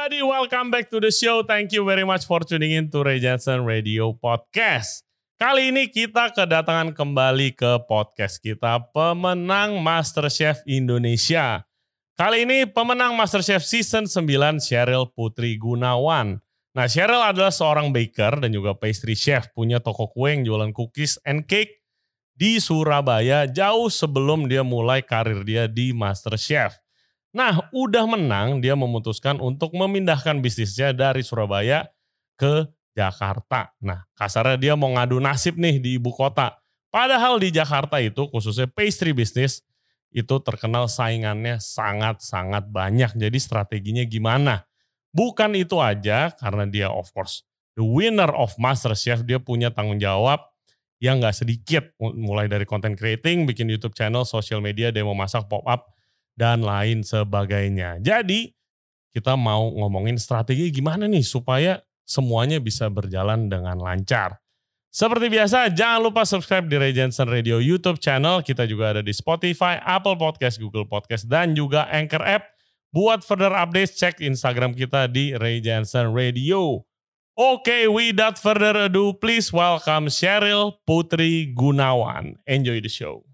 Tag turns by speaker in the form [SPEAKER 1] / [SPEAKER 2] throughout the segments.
[SPEAKER 1] everybody, welcome back to the show. Thank you very much for tuning in to Ray Jensen Radio Podcast. Kali ini kita kedatangan kembali ke podcast kita pemenang MasterChef Indonesia. Kali ini pemenang MasterChef Season 9 Cheryl Putri Gunawan. Nah Cheryl adalah seorang baker dan juga pastry chef, punya toko kue yang jualan cookies and cake di Surabaya jauh sebelum dia mulai karir dia di MasterChef. Nah, udah menang, dia memutuskan untuk memindahkan bisnisnya dari Surabaya ke Jakarta. Nah, kasarnya dia mau ngadu nasib nih di ibu kota. Padahal di Jakarta itu, khususnya pastry bisnis, itu terkenal saingannya sangat-sangat banyak. Jadi strateginya gimana? Bukan itu aja, karena dia of course the winner of Master Chef, dia punya tanggung jawab yang gak sedikit. Mulai dari content creating, bikin YouTube channel, social media, demo masak, pop up, dan lain sebagainya. Jadi kita mau ngomongin strategi gimana nih supaya semuanya bisa berjalan dengan lancar. Seperti biasa, jangan lupa subscribe di Ray Jensen Radio YouTube channel. Kita juga ada di Spotify, Apple Podcast, Google Podcast, dan juga Anchor App. Buat further updates, cek Instagram kita di Ray Jensen Radio. Oke, okay, without further ado, please welcome Cheryl Putri Gunawan. Enjoy the show.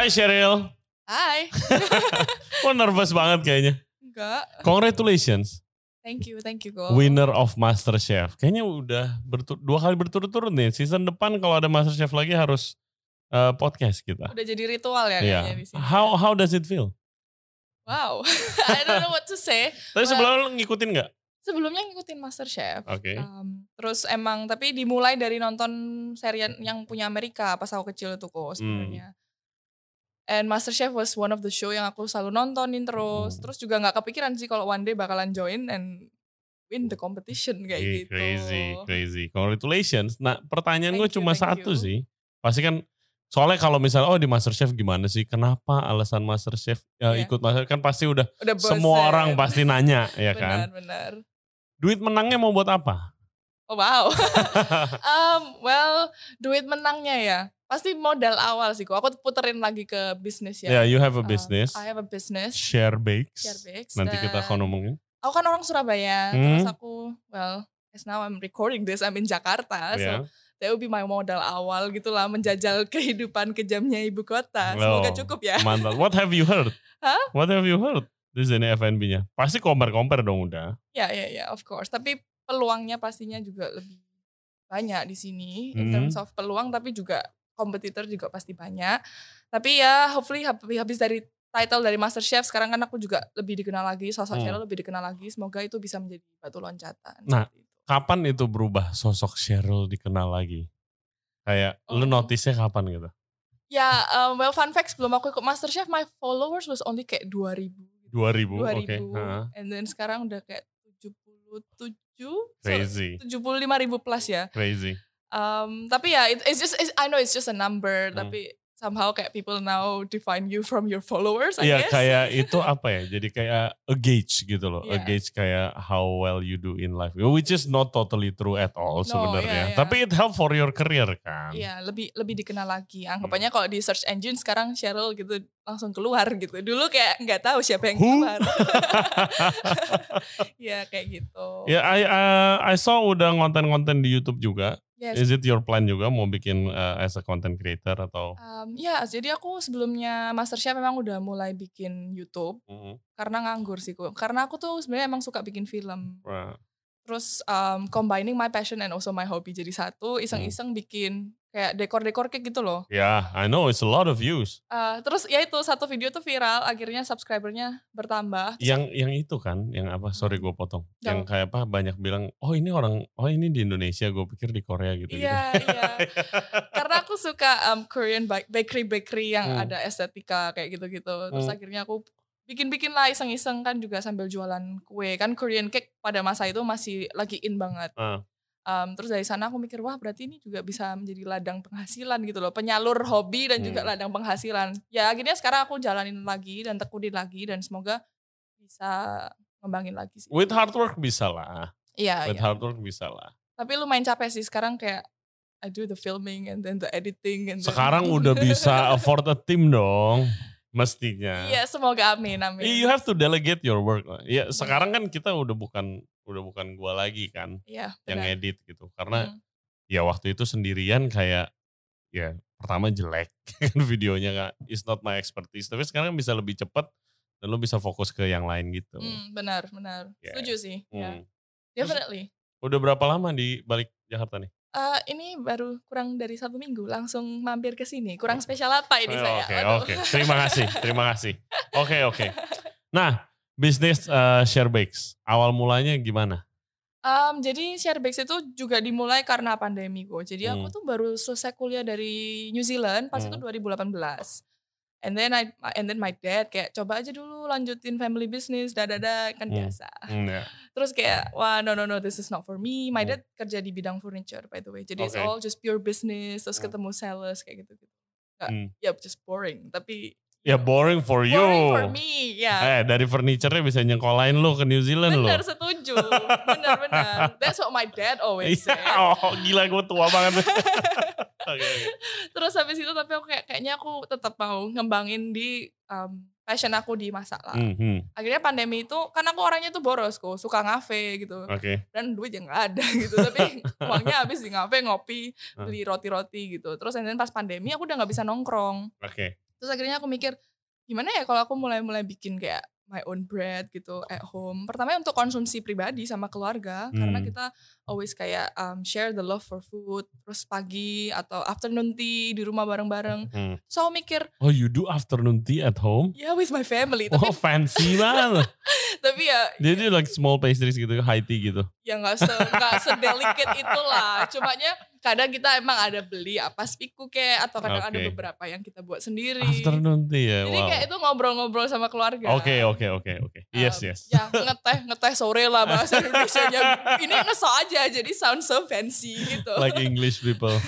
[SPEAKER 1] Hai Cheryl.
[SPEAKER 2] Hai.
[SPEAKER 1] Kok nervous banget kayaknya?
[SPEAKER 2] Enggak.
[SPEAKER 1] Congratulations.
[SPEAKER 2] Thank you, thank you Go.
[SPEAKER 1] Winner of Master Chef. Kayaknya udah bertur dua kali berturut-turut nih. Season depan kalau ada Master Chef lagi harus uh, podcast kita.
[SPEAKER 2] Udah jadi ritual ya
[SPEAKER 1] yeah.
[SPEAKER 2] kayaknya di sini.
[SPEAKER 1] How how does it feel?
[SPEAKER 2] Wow, I don't know what to say.
[SPEAKER 1] Tapi sebelumnya ngikutin nggak?
[SPEAKER 2] Sebelumnya ngikutin Master Chef.
[SPEAKER 1] Oke. Okay.
[SPEAKER 2] Um, terus emang tapi dimulai dari nonton serian yang punya Amerika pas aku kecil itu kok sebenarnya. Hmm. And MasterChef was one of the show yang aku selalu nontonin terus. Hmm. Terus juga nggak kepikiran sih kalau one day bakalan join and win the competition kayak
[SPEAKER 1] yeah,
[SPEAKER 2] gitu.
[SPEAKER 1] Crazy, crazy. Congratulations. Nah pertanyaan gue cuma satu you. sih. Pasti kan soalnya kalau misalnya oh di MasterChef gimana sih? Kenapa alasan MasterChef ya, yeah. ikut Master kan pasti udah,
[SPEAKER 2] udah
[SPEAKER 1] semua orang pasti nanya ya kan.
[SPEAKER 2] Benar, benar.
[SPEAKER 1] Duit menangnya mau buat apa?
[SPEAKER 2] Oh wow. um, well, duit menangnya ya pasti modal awal sih kok. Aku puterin lagi ke bisnis
[SPEAKER 1] Yeah,
[SPEAKER 2] ya.
[SPEAKER 1] you have a business.
[SPEAKER 2] Um, I have a business.
[SPEAKER 1] Share bakes.
[SPEAKER 2] Share bakes.
[SPEAKER 1] Nanti kita akan ngomongin.
[SPEAKER 2] Aku kan orang Surabaya, hmm. terus aku well, as now I'm recording this, I'm in Jakarta, yeah. so that will be my modal awal gitulah menjajal kehidupan kejamnya ibu kota. Semoga oh, cukup ya.
[SPEAKER 1] Mantap. What have you heard?
[SPEAKER 2] Huh?
[SPEAKER 1] What have you heard? Di sini FNB-nya. Pasti compare-compare dong udah.
[SPEAKER 2] Ya, ya, ya, of course. Tapi peluangnya pastinya juga lebih banyak di sini in hmm. terms of peluang tapi juga kompetitor juga pasti banyak. Tapi ya hopefully habis dari title dari Master Chef sekarang kan aku juga lebih dikenal lagi, sosok hmm. Cheryl lebih dikenal lagi. Semoga itu bisa menjadi batu loncatan.
[SPEAKER 1] Nah, itu. kapan itu berubah sosok Cheryl dikenal lagi? Kayak oh. lu notice kapan gitu?
[SPEAKER 2] Ya, um, well fun fact sebelum aku ikut Master Chef, my followers was only kayak 2000.
[SPEAKER 1] 2000, 2000
[SPEAKER 2] oke. Okay. And then sekarang udah kayak 77,
[SPEAKER 1] Crazy.
[SPEAKER 2] So, 75 ribu plus ya.
[SPEAKER 1] Crazy.
[SPEAKER 2] Um, tapi ya, it, it's just it's, I know it's just a number, hmm. tapi somehow kayak people now define you from your followers.
[SPEAKER 1] Iya kayak itu apa ya? Jadi kayak a gauge gitu loh, yeah. a gauge kayak how well you do in life, which is not totally true at all no, sebenarnya. Yeah, yeah. Tapi it help for your career kan.
[SPEAKER 2] Iya, yeah, lebih lebih dikenal lagi. Anggapannya hmm. kalau di search engine sekarang Cheryl gitu langsung keluar gitu. Dulu kayak nggak tahu siapa yang keluar. Iya kayak gitu.
[SPEAKER 1] Ya, yeah, I uh, I saw udah konten-konten di YouTube juga.
[SPEAKER 2] Yes.
[SPEAKER 1] Is it your plan juga mau bikin uh, as a content creator atau?
[SPEAKER 2] Um, ya, jadi aku sebelumnya MasterChef memang udah mulai bikin YouTube mm -hmm. karena nganggur sih kok. Karena aku tuh sebenarnya emang suka bikin film.
[SPEAKER 1] Right.
[SPEAKER 2] Terus um, combining my passion and also my hobby jadi satu, iseng-iseng mm. bikin kayak dekor-dekor kayak gitu loh.
[SPEAKER 1] Ya, yeah, I know it's a lot of views.
[SPEAKER 2] Uh, terus ya itu satu video tuh viral, akhirnya subscribernya bertambah.
[SPEAKER 1] Yang yang itu kan, yang apa? Sorry gue potong. Yang, yang kayak apa? Banyak bilang, oh ini orang, oh ini di Indonesia, gue pikir di Korea gitu.
[SPEAKER 2] Iya gitu. iya. Karena aku suka um, Korean bakery bakery yang hmm. ada estetika kayak gitu-gitu. Terus hmm. akhirnya aku bikin-bikin lah iseng-iseng kan juga sambil jualan kue kan Korean cake pada masa itu masih lagi in banget. Uh. Um, terus dari sana aku mikir wah berarti ini juga bisa menjadi ladang penghasilan gitu loh penyalur hobi dan hmm. juga ladang penghasilan ya akhirnya sekarang aku jalanin lagi dan tekunin lagi dan semoga bisa ngembangin lagi sih.
[SPEAKER 1] With hard work bisa lah.
[SPEAKER 2] Iya.
[SPEAKER 1] With
[SPEAKER 2] iya.
[SPEAKER 1] hard work bisa lah.
[SPEAKER 2] Tapi lumayan capek sih sekarang kayak I do the filming and then the editing and then-
[SPEAKER 1] Sekarang udah bisa afford a team dong. Mestinya.
[SPEAKER 2] Iya, semoga amin amin.
[SPEAKER 1] You have to delegate your work. Ya sekarang kan kita udah bukan udah bukan gua lagi kan
[SPEAKER 2] Iya,
[SPEAKER 1] yang edit gitu. Karena
[SPEAKER 2] Hmm.
[SPEAKER 1] ya waktu itu sendirian kayak ya pertama jelek kan videonya kak it's not my expertise tapi sekarang bisa lebih cepat dan lo bisa fokus ke yang lain gitu
[SPEAKER 2] Hmm, benar, benar.
[SPEAKER 1] Yeah.
[SPEAKER 2] Setuju sih. Ya.
[SPEAKER 1] Hmm.
[SPEAKER 2] Definitely.
[SPEAKER 1] udah berapa lama di balik Jakarta nih
[SPEAKER 2] Eh, ini baru kurang dari satu minggu langsung mampir ke sini. Kurang spesial apa ini
[SPEAKER 1] Oh,
[SPEAKER 2] saya?
[SPEAKER 1] oke
[SPEAKER 2] Waduh.
[SPEAKER 1] oke terima kasih terima kasih oke oke nah bisnis eh, Sharebakes awal mulanya gimana
[SPEAKER 2] Em, jadi Sharebakes itu juga dimulai karena pandemi kok. Jadi aku
[SPEAKER 1] Hmm.
[SPEAKER 2] tuh baru selesai kuliah dari New Zealand pas itu
[SPEAKER 1] Hmm.
[SPEAKER 2] 2018. And then I and then my dad kayak coba aja dulu lanjutin family business dadada kan
[SPEAKER 1] Hmm.
[SPEAKER 2] biasa.
[SPEAKER 1] Hmm, ya.
[SPEAKER 2] Terus kayak wah no no no this is not for me. My
[SPEAKER 1] Hmm.
[SPEAKER 2] dad kerja di bidang furniture by the way. Jadi it's
[SPEAKER 1] Oke.
[SPEAKER 2] all just pure business terus
[SPEAKER 1] Hmm.
[SPEAKER 2] ketemu sales kayak gitu-gitu.
[SPEAKER 1] Hmm.
[SPEAKER 2] ya just boring tapi
[SPEAKER 1] ya boring for you
[SPEAKER 2] boring for me ya.
[SPEAKER 1] eh dari furniture-nya bisa nyekolahin lo ke New Zealand lo
[SPEAKER 2] Bener setuju. Bener bener. That's what my dad always
[SPEAKER 1] Iya,
[SPEAKER 2] said.
[SPEAKER 1] oh gila gue tua banget Oke, oke.
[SPEAKER 2] Terus habis itu tapi aku kayak kayaknya aku tetap mau ngembangin di um, passion aku di masak lah.
[SPEAKER 1] Hmm, hmm.
[SPEAKER 2] Akhirnya pandemi itu kan aku orangnya tuh boros kok, suka ngafe gitu.
[SPEAKER 1] Oke.
[SPEAKER 2] Dan duit yang nggak ada gitu. Tapi uangnya habis di ngafe, ngopi, beli roti-roti gitu. Terus then pas pandemi aku udah nggak bisa nongkrong.
[SPEAKER 1] Oke.
[SPEAKER 2] Terus akhirnya aku mikir gimana ya kalau aku mulai-mulai bikin kayak my own bread gitu at home. Pertama untuk konsumsi pribadi sama keluarga karena
[SPEAKER 1] Hmm.
[SPEAKER 2] kita always kayak um, share the love for food. Terus pagi atau afternoon tea di rumah bareng-bareng.
[SPEAKER 1] Hmm.
[SPEAKER 2] So aku mikir
[SPEAKER 1] Oh you do afternoon tea at home?
[SPEAKER 2] ya with my family. Tapi
[SPEAKER 1] Oh fancy banget.
[SPEAKER 2] tapi ya
[SPEAKER 1] Jadi like small pastries gitu, high tea gitu.
[SPEAKER 2] ya nggak se nggak sedelicate itulah. Cumanya kadang kita emang ada beli apa spiku kayak atau kadang ada
[SPEAKER 1] Oke.
[SPEAKER 2] beberapa yang kita buat sendiri.
[SPEAKER 1] Afternoon tea ya,
[SPEAKER 2] Jadi
[SPEAKER 1] wow.
[SPEAKER 2] kayak itu ngobrol-ngobrol sama keluarga.
[SPEAKER 1] Oke oke oke oke. Yes
[SPEAKER 2] Um,
[SPEAKER 1] yes.
[SPEAKER 2] Ya ngeteh ngeteh sore lah bahasa Indonesia nya. Ini ngeso aja jadi sound so fancy gitu.
[SPEAKER 1] Like English people.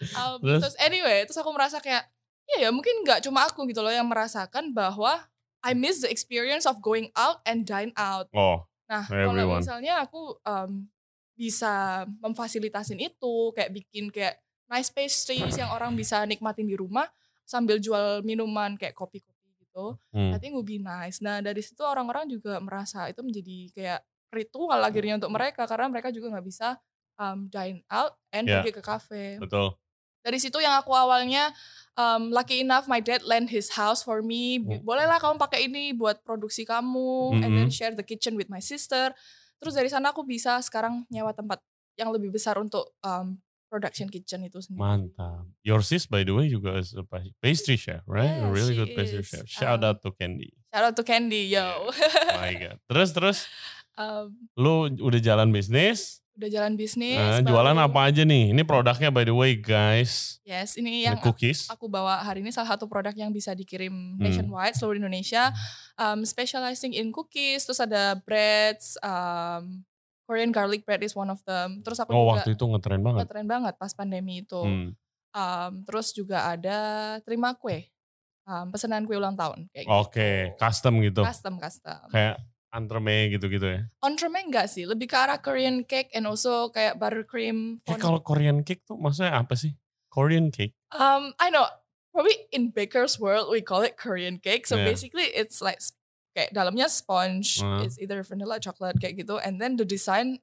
[SPEAKER 2] Um,
[SPEAKER 1] Terus?
[SPEAKER 2] terus? anyway, terus aku merasa kayak ya ya mungkin nggak cuma aku gitu loh yang merasakan bahwa I miss the experience of going out and dine out.
[SPEAKER 1] Oh,
[SPEAKER 2] Nah, kalau misalnya aku um, bisa memfasilitasin itu kayak bikin kayak nice pastries yang orang bisa nikmatin di rumah sambil jual minuman kayak kopi-kopi gitu.
[SPEAKER 1] hmm.
[SPEAKER 2] I think would be nice. Nah dari situ orang-orang juga merasa itu menjadi kayak ritual akhirnya untuk mereka karena mereka juga nggak bisa um, dine out and
[SPEAKER 1] Ya.
[SPEAKER 2] pergi ke cafe.
[SPEAKER 1] betul.
[SPEAKER 2] Dari situ yang aku awalnya um, lucky enough my dad lend his house for me.
[SPEAKER 1] Hmm.
[SPEAKER 2] Bolehlah kamu pakai ini buat produksi kamu and then
[SPEAKER 1] Mhm.
[SPEAKER 2] share the kitchen with my sister. Terus dari sana aku bisa sekarang nyewa tempat yang lebih besar untuk um, production kitchen itu sendiri.
[SPEAKER 1] Mantap. Your sis by the way juga is a pa- pastry chef, right? a
[SPEAKER 2] Yeah,
[SPEAKER 1] really
[SPEAKER 2] she
[SPEAKER 1] good pastry
[SPEAKER 2] is.
[SPEAKER 1] chef. Shout
[SPEAKER 2] Um,
[SPEAKER 1] out to Candy.
[SPEAKER 2] Shout out to Candy, yo.
[SPEAKER 1] My God. Terus terus
[SPEAKER 2] um,
[SPEAKER 1] lu udah jalan bisnis.
[SPEAKER 2] Udah jalan bisnis.
[SPEAKER 1] Nah, jualan apa aja nih? Ini produknya by the way guys.
[SPEAKER 2] Yes, ini
[SPEAKER 1] Ini
[SPEAKER 2] yang
[SPEAKER 1] cookies.
[SPEAKER 2] aku bawa hari ini salah satu produk yang bisa dikirim
[SPEAKER 1] Hmm.
[SPEAKER 2] nationwide seluruh Indonesia. Um, specializing in cookies, terus ada breads, um, Korean garlic bread is one of them. Terus aku
[SPEAKER 1] Oh
[SPEAKER 2] juga
[SPEAKER 1] waktu itu ngetren banget.
[SPEAKER 2] keren banget pas pandemi itu.
[SPEAKER 1] Hmm.
[SPEAKER 2] Um, terus juga ada terima kue, um, pesanan kue ulang tahun kayak
[SPEAKER 1] Oke,
[SPEAKER 2] gitu.
[SPEAKER 1] custom gitu.
[SPEAKER 2] Custom custom.
[SPEAKER 1] Kayak entreme gitu-gitu ya.
[SPEAKER 2] Entremet enggak sih, lebih ke arah Korean cake and also kayak buttercream. Fondant.
[SPEAKER 1] kalau Korean cake tuh maksudnya apa sih? Korean cake.
[SPEAKER 2] Um, I know. Probably in baker's world we call it Korean cake. So
[SPEAKER 1] Yeah.
[SPEAKER 2] basically it's like kayak dalamnya sponge,
[SPEAKER 1] Uh.
[SPEAKER 2] it's either vanilla chocolate kayak gitu, and then the design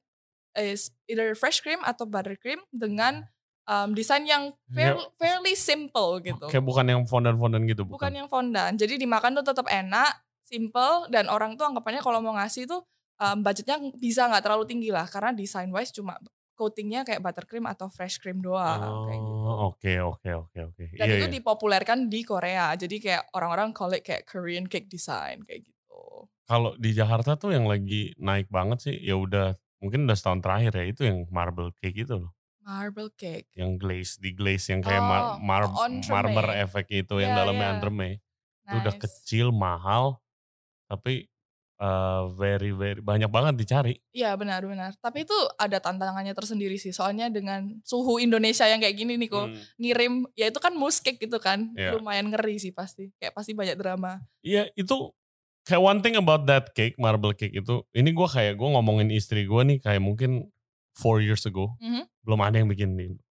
[SPEAKER 2] is either fresh cream atau buttercream dengan um, desain yang fair- fairly simple gitu.
[SPEAKER 1] Kayak bukan yang fondant-fondant gitu,
[SPEAKER 2] Bukan
[SPEAKER 1] bukan.
[SPEAKER 2] yang fondant. Jadi dimakan tuh tetap enak, simple, dan orang tuh anggapannya kalau mau ngasih tuh um, budgetnya bisa nggak terlalu tinggi lah, karena design wise cuma coatingnya kayak buttercream atau fresh cream doang kayak gitu.
[SPEAKER 1] Oh, oke oke oke oke.
[SPEAKER 2] Dan
[SPEAKER 1] Iya
[SPEAKER 2] itu
[SPEAKER 1] iya.
[SPEAKER 2] dipopulerkan di Korea. Jadi kayak orang-orang call it kayak Korean cake design kayak gitu.
[SPEAKER 1] Kalau di Jakarta tuh yang lagi naik banget sih, ya udah mungkin udah setahun terakhir ya itu yang marble cake itu loh.
[SPEAKER 2] Marble cake.
[SPEAKER 1] Yang glaze, di glaze yang kayak mar-
[SPEAKER 2] Oh,
[SPEAKER 1] mar-
[SPEAKER 2] entremet.
[SPEAKER 1] marmer efek itu yang
[SPEAKER 2] Iya,
[SPEAKER 1] dalamnya
[SPEAKER 2] iya.
[SPEAKER 1] entremet. Itu udah
[SPEAKER 2] Nice.
[SPEAKER 1] kecil, mahal, tapi eh, very very banyak banget dicari.
[SPEAKER 2] Iya benar-benar. Tapi itu ada tantangannya tersendiri sih. Soalnya dengan suhu Indonesia yang kayak gini nih kok.
[SPEAKER 1] Hmm.
[SPEAKER 2] Ngirim, ya itu kan mousse cake gitu kan.
[SPEAKER 1] Iya.
[SPEAKER 2] Lumayan ngeri sih pasti. Kayak pasti banyak drama.
[SPEAKER 1] Iya itu kayak one thing about that cake, marble cake itu, ini gue kayak gue ngomongin istri gue nih kayak mungkin four years ago.
[SPEAKER 2] Mhm.
[SPEAKER 1] Belum ada yang bikin Indo.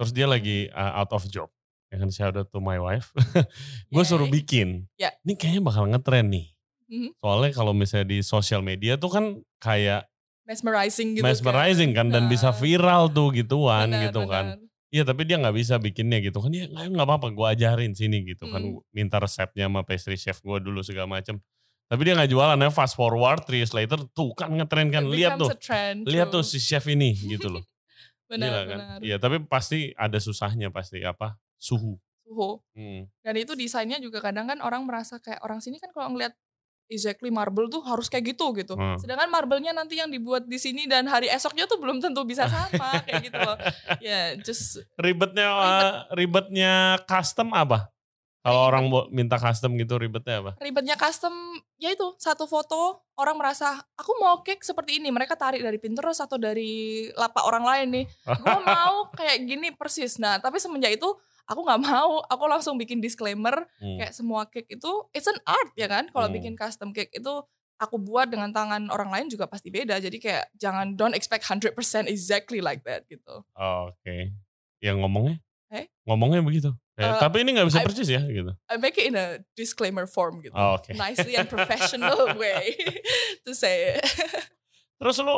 [SPEAKER 1] Terus dia
[SPEAKER 2] Hmm.
[SPEAKER 1] lagi uh, out of job. Ya kan shout out to my wife. gue suruh bikin.
[SPEAKER 2] Ya.
[SPEAKER 1] Ini kayaknya bakal ngetren nih.
[SPEAKER 2] Mhm.
[SPEAKER 1] Soalnya kalau misalnya di sosial media tuh kan kayak
[SPEAKER 2] mesmerizing gitu
[SPEAKER 1] mesmerizing kan, dan bisa
[SPEAKER 2] Nah,
[SPEAKER 1] viral tuh gituan
[SPEAKER 2] benar,
[SPEAKER 1] gitu kan.
[SPEAKER 2] benar.
[SPEAKER 1] Iya tapi dia nggak bisa bikinnya gitu kan. Ya nggak apa-apa gue ajarin sini gitu kan.
[SPEAKER 2] Hmm.
[SPEAKER 1] Minta resepnya sama pastry chef gue dulu segala macem. Tapi dia nggak jualan ya fast forward three years later tuh kan ngetren kan. Lihat tuh.
[SPEAKER 2] trend,
[SPEAKER 1] Lihat tuh si chef ini gitu loh.
[SPEAKER 2] benar
[SPEAKER 1] Gila kan.
[SPEAKER 2] benar
[SPEAKER 1] Iya tapi pasti ada susahnya pasti apa suhu.
[SPEAKER 2] suhu
[SPEAKER 1] Hmm.
[SPEAKER 2] dan itu desainnya juga kadang kan orang merasa kayak orang sini kan kalau ngeliat exactly marble tuh harus kayak gitu gitu
[SPEAKER 1] Hmm.
[SPEAKER 2] sedangkan marble-nya nanti yang dibuat di sini dan hari esoknya tuh belum tentu bisa sama kayak gitu loh ya just
[SPEAKER 1] Ribetnya uh, ribetnya custom apa? Kalau
[SPEAKER 2] Ribet.
[SPEAKER 1] orang mau minta custom gitu ribetnya apa?
[SPEAKER 2] ribetnya custom ya itu satu foto orang merasa aku mau cake seperti ini mereka tarik dari Pinterest atau dari lapak orang lain nih gue mau kayak gini persis nah tapi semenjak itu aku nggak mau aku langsung bikin disclaimer
[SPEAKER 1] Hmm.
[SPEAKER 2] kayak semua cake itu it's an art ya kan kalau
[SPEAKER 1] Hmm.
[SPEAKER 2] bikin custom cake itu aku buat dengan tangan orang lain juga pasti beda jadi kayak jangan don't expect 100% exactly like that gitu
[SPEAKER 1] Oh, Oke. Yang ngomongnya?
[SPEAKER 2] Eh?
[SPEAKER 1] Ngomongnya begitu. Ya,
[SPEAKER 2] Eh,
[SPEAKER 1] tapi ini nggak bisa
[SPEAKER 2] I-
[SPEAKER 1] persis ya gitu.
[SPEAKER 2] I make it in a disclaimer form gitu
[SPEAKER 1] Oh, Oke.
[SPEAKER 2] nicely and professional way to say it
[SPEAKER 1] Terus lu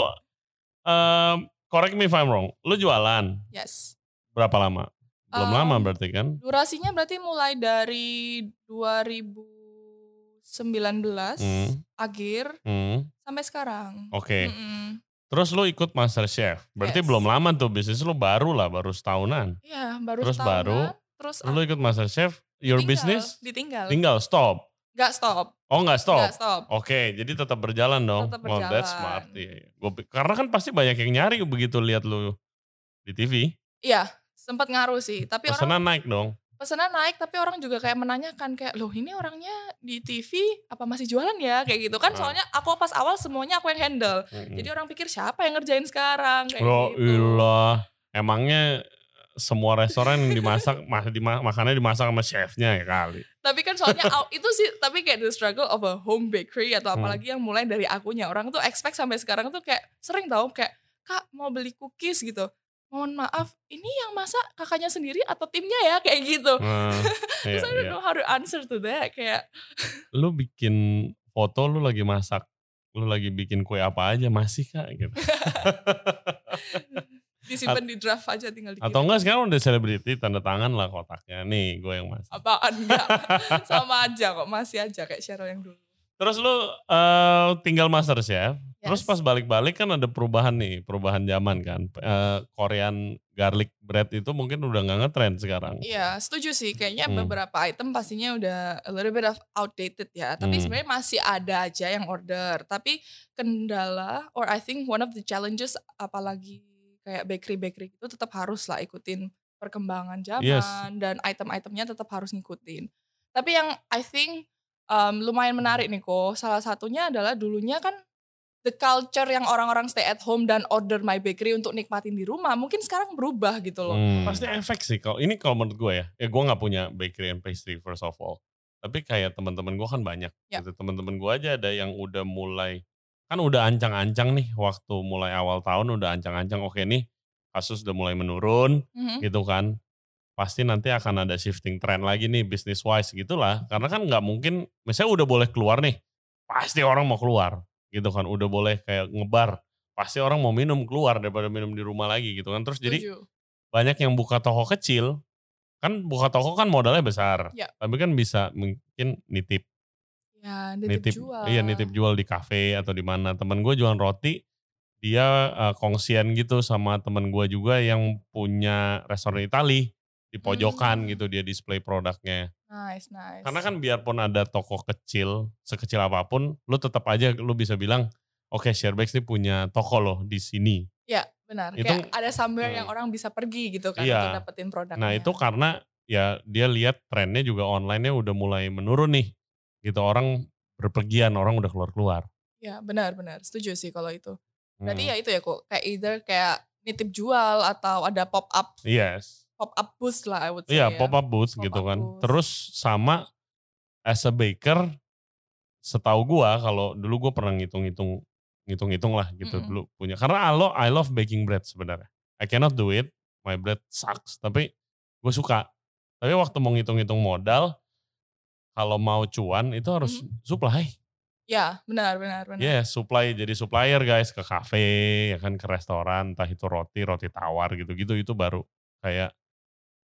[SPEAKER 1] um, correct me if I'm wrong. Lu jualan
[SPEAKER 2] yes
[SPEAKER 1] berapa lama? Belum
[SPEAKER 2] Um,
[SPEAKER 1] lama berarti kan?
[SPEAKER 2] durasinya berarti mulai dari 2019
[SPEAKER 1] Hmm.
[SPEAKER 2] akhir
[SPEAKER 1] Hmm.
[SPEAKER 2] sampai sekarang
[SPEAKER 1] Oke.
[SPEAKER 2] Mm-mm.
[SPEAKER 1] Terus lu ikut Master Chef. Berarti
[SPEAKER 2] Yes.
[SPEAKER 1] belum lama tuh bisnis lu baru lah, baru setahunan.
[SPEAKER 2] Iya, baru
[SPEAKER 1] Terus
[SPEAKER 2] setahunan,
[SPEAKER 1] baru,
[SPEAKER 2] terus
[SPEAKER 1] lu ikut Master Chef, your
[SPEAKER 2] ditinggal,
[SPEAKER 1] business
[SPEAKER 2] ditinggal.
[SPEAKER 1] tinggal stop.
[SPEAKER 2] Gak stop.
[SPEAKER 1] Oh nggak stop?
[SPEAKER 2] Gak stop.
[SPEAKER 1] Oke, jadi tetap berjalan dong.
[SPEAKER 2] Tetap
[SPEAKER 1] Oh, that's
[SPEAKER 2] berjalan.
[SPEAKER 1] smart. Iya. Gua karena kan pasti banyak yang nyari begitu lihat lu di TV.
[SPEAKER 2] Iya, sempat ngaruh sih. Tapi orang
[SPEAKER 1] Pesanan naik dong.
[SPEAKER 2] pesanan naik, tapi orang juga kayak menanyakan kayak, loh ini orangnya di TV apa masih jualan ya kayak gitu kan?
[SPEAKER 1] Ah.
[SPEAKER 2] Soalnya aku pas awal semuanya aku yang handle.
[SPEAKER 1] Mm-mm.
[SPEAKER 2] Jadi orang pikir siapa yang ngerjain sekarang kayak
[SPEAKER 1] Oh
[SPEAKER 2] gitu.
[SPEAKER 1] ilah, emangnya semua restoran yang dimasak, mah, dima- makannya dimasak sama chefnya ya kali.
[SPEAKER 2] Tapi kan soalnya itu sih, tapi kayak the struggle of a home bakery atau
[SPEAKER 1] Hmm.
[SPEAKER 2] apalagi yang mulai dari akunya orang tuh expect sampai sekarang tuh kayak sering tau kayak kak mau beli cookies gitu. Mohon maaf, ini yang masak kakaknya sendiri atau timnya ya kayak gitu.
[SPEAKER 1] Nah, iya,
[SPEAKER 2] Terus I don't
[SPEAKER 1] iya.
[SPEAKER 2] know how to answer to that kayak
[SPEAKER 1] Lu bikin foto lu lagi masak, lu lagi bikin kue apa aja masih kak gitu.
[SPEAKER 2] disimpan di draft aja tinggal dikirim.
[SPEAKER 1] Atau enggak sekarang udah selebriti tanda tangan lah kotaknya. Nih gue yang masak.
[SPEAKER 2] Apaan enggak? Sama aja kok, masih aja kayak Cheryl yang dulu.
[SPEAKER 1] Terus lu eh, tinggal master chef. Terus pas balik-balik kan ada perubahan nih, perubahan zaman kan. Eh, Korean garlic bread itu mungkin udah nggak ngetrend sekarang.
[SPEAKER 2] Iya, setuju sih. Kayaknya
[SPEAKER 1] Hmm.
[SPEAKER 2] beberapa item pastinya udah a little bit of outdated ya. Tapi
[SPEAKER 1] Hmm.
[SPEAKER 2] sebenarnya masih ada aja yang order. Tapi kendala, or I think one of the challenges, apalagi kayak bakery-bakery itu tetap harus lah ikutin perkembangan zaman
[SPEAKER 1] Yes.
[SPEAKER 2] dan item-itemnya tetap harus ngikutin. Tapi yang I think um, lumayan menarik nih kok. Salah satunya adalah dulunya kan the culture yang orang-orang stay at home dan order my bakery untuk nikmatin di rumah mungkin sekarang berubah gitu loh.
[SPEAKER 1] Hmm. Pasti efek sih kalau ini kalau menurut gue ya. Ya gue nggak punya bakery and pastry first of all. Tapi kayak teman-teman gue kan banyak.
[SPEAKER 2] Ya.
[SPEAKER 1] Gitu. Teman-teman gue aja ada yang udah mulai kan udah ancang-ancang nih waktu mulai awal tahun udah ancang-ancang oke nih kasus udah mulai menurun
[SPEAKER 2] Mhm.
[SPEAKER 1] gitu kan pasti nanti akan ada shifting trend lagi nih business wise gitulah karena kan nggak mungkin misalnya udah boleh keluar nih pasti orang mau keluar gitu kan udah boleh kayak ngebar pasti orang mau minum keluar daripada minum di rumah lagi gitu kan terus jadi
[SPEAKER 2] Setuju.
[SPEAKER 1] banyak yang buka toko kecil kan buka toko kan modalnya besar
[SPEAKER 2] Ya.
[SPEAKER 1] tapi kan bisa mungkin nitip
[SPEAKER 2] Ya, nitip,
[SPEAKER 1] nitip
[SPEAKER 2] jual.
[SPEAKER 1] iya nitip jual di kafe atau di mana temen gue jualan roti dia eh, kongsian gitu sama temen gue juga yang punya restoran Itali di pojokan
[SPEAKER 2] Hmm.
[SPEAKER 1] gitu dia display produknya
[SPEAKER 2] Nice, nice.
[SPEAKER 1] karena kan biarpun ada toko kecil sekecil apa pun lu tetap aja lu bisa bilang oke Sharebags ini punya toko loh di sini
[SPEAKER 2] ya benar.
[SPEAKER 1] Itu-
[SPEAKER 2] Kayak ada somewhere yang
[SPEAKER 1] Hmm.
[SPEAKER 2] orang bisa pergi gitu kan
[SPEAKER 1] Iya.
[SPEAKER 2] untuk dapetin produknya.
[SPEAKER 1] Nah itu karena ya dia lihat trennya juga online-nya udah mulai menurun nih. Gitu orang berpergian, orang udah keluar-keluar.
[SPEAKER 2] Ya benar, benar. Setuju sih kalau itu. Berarti
[SPEAKER 1] Hmm.
[SPEAKER 2] ya itu ya kok. Kayak either kayak nitip jual atau ada pop up
[SPEAKER 1] Yes.
[SPEAKER 2] Pop up booth lah I would say
[SPEAKER 1] Iya
[SPEAKER 2] ya.
[SPEAKER 1] pop up booth
[SPEAKER 2] Pop-up
[SPEAKER 1] gitu kan.
[SPEAKER 2] booth.
[SPEAKER 1] Terus sama as a baker, setahu gua kalau dulu gua pernah ngitung-ngitung ngitung-ngitung lah gitu
[SPEAKER 2] Mm-mm.
[SPEAKER 1] dulu punya. Karena I love, I love baking bread sebenarnya. I cannot do it, my bread sucks. Tapi gue suka. Tapi waktu mau ngitung-ngitung modal, kalau mau cuan itu harus supply.
[SPEAKER 2] Ya, benar, benar, benar.
[SPEAKER 1] Ya, supply jadi supplier guys ke kafe, ya kan ke restoran, entah itu roti, roti tawar gitu-gitu itu baru kayak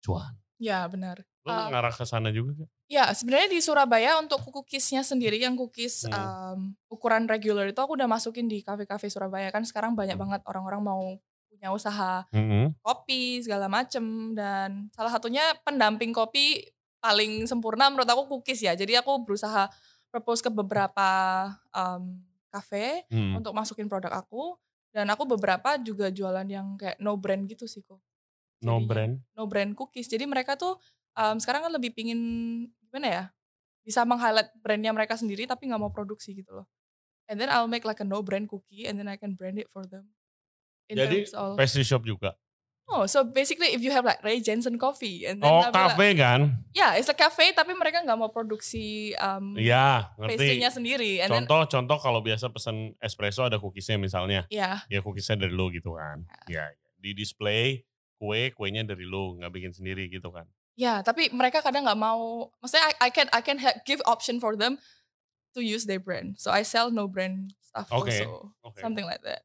[SPEAKER 1] cuan.
[SPEAKER 2] Ya, benar.
[SPEAKER 1] Lu
[SPEAKER 2] Uh,
[SPEAKER 1] ngarah ke sana juga kan?
[SPEAKER 2] Ya, sebenarnya di Surabaya untuk cookiesnya sendiri yang cookies
[SPEAKER 1] Hmm.
[SPEAKER 2] um, ukuran regular itu aku udah masukin di kafe-kafe Surabaya kan sekarang banyak
[SPEAKER 1] Hmm.
[SPEAKER 2] banget orang-orang mau punya usaha
[SPEAKER 1] Mm-mm.
[SPEAKER 2] kopi segala macem dan salah satunya pendamping kopi paling sempurna menurut aku cookies ya. Jadi aku berusaha propose ke beberapa um, kafe
[SPEAKER 1] Hmm.
[SPEAKER 2] untuk masukin produk aku dan aku beberapa juga jualan yang kayak no brand gitu sih kok.
[SPEAKER 1] No
[SPEAKER 2] Jadinya
[SPEAKER 1] brand.
[SPEAKER 2] no brand cookies. Jadi mereka tuh um, sekarang kan lebih pingin gimana ya? Bisa meng-highlight brandnya mereka sendiri tapi nggak mau produksi gitu loh. And then I'll make like a no brand cookie and then I can brand it for them. In
[SPEAKER 1] Jadi
[SPEAKER 2] of
[SPEAKER 1] pastry shop juga.
[SPEAKER 2] Oh, so basically if you have like Ray Jensen coffee and then
[SPEAKER 1] Oh
[SPEAKER 2] be like-
[SPEAKER 1] kan?
[SPEAKER 2] yeah, it's a cafe tapi mereka nggak mau produksi um,
[SPEAKER 1] Iya ngerti.
[SPEAKER 2] pastry-nya sendiri. And then
[SPEAKER 1] Contoh contoh kalau biasa pesan espresso ada cookiesnya misalnya.
[SPEAKER 2] ya,
[SPEAKER 1] Ya cookiesnya dari lu gitu kan. Ya di display kue kuenya dari lu nggak bikin sendiri gitu kan.
[SPEAKER 2] ya, tapi mereka kadang nggak mau. Maksudnya I, I can I can give option for them to use their brand. So I sell no brand stuff
[SPEAKER 1] Oke,
[SPEAKER 2] also,
[SPEAKER 1] oke.
[SPEAKER 2] something like that.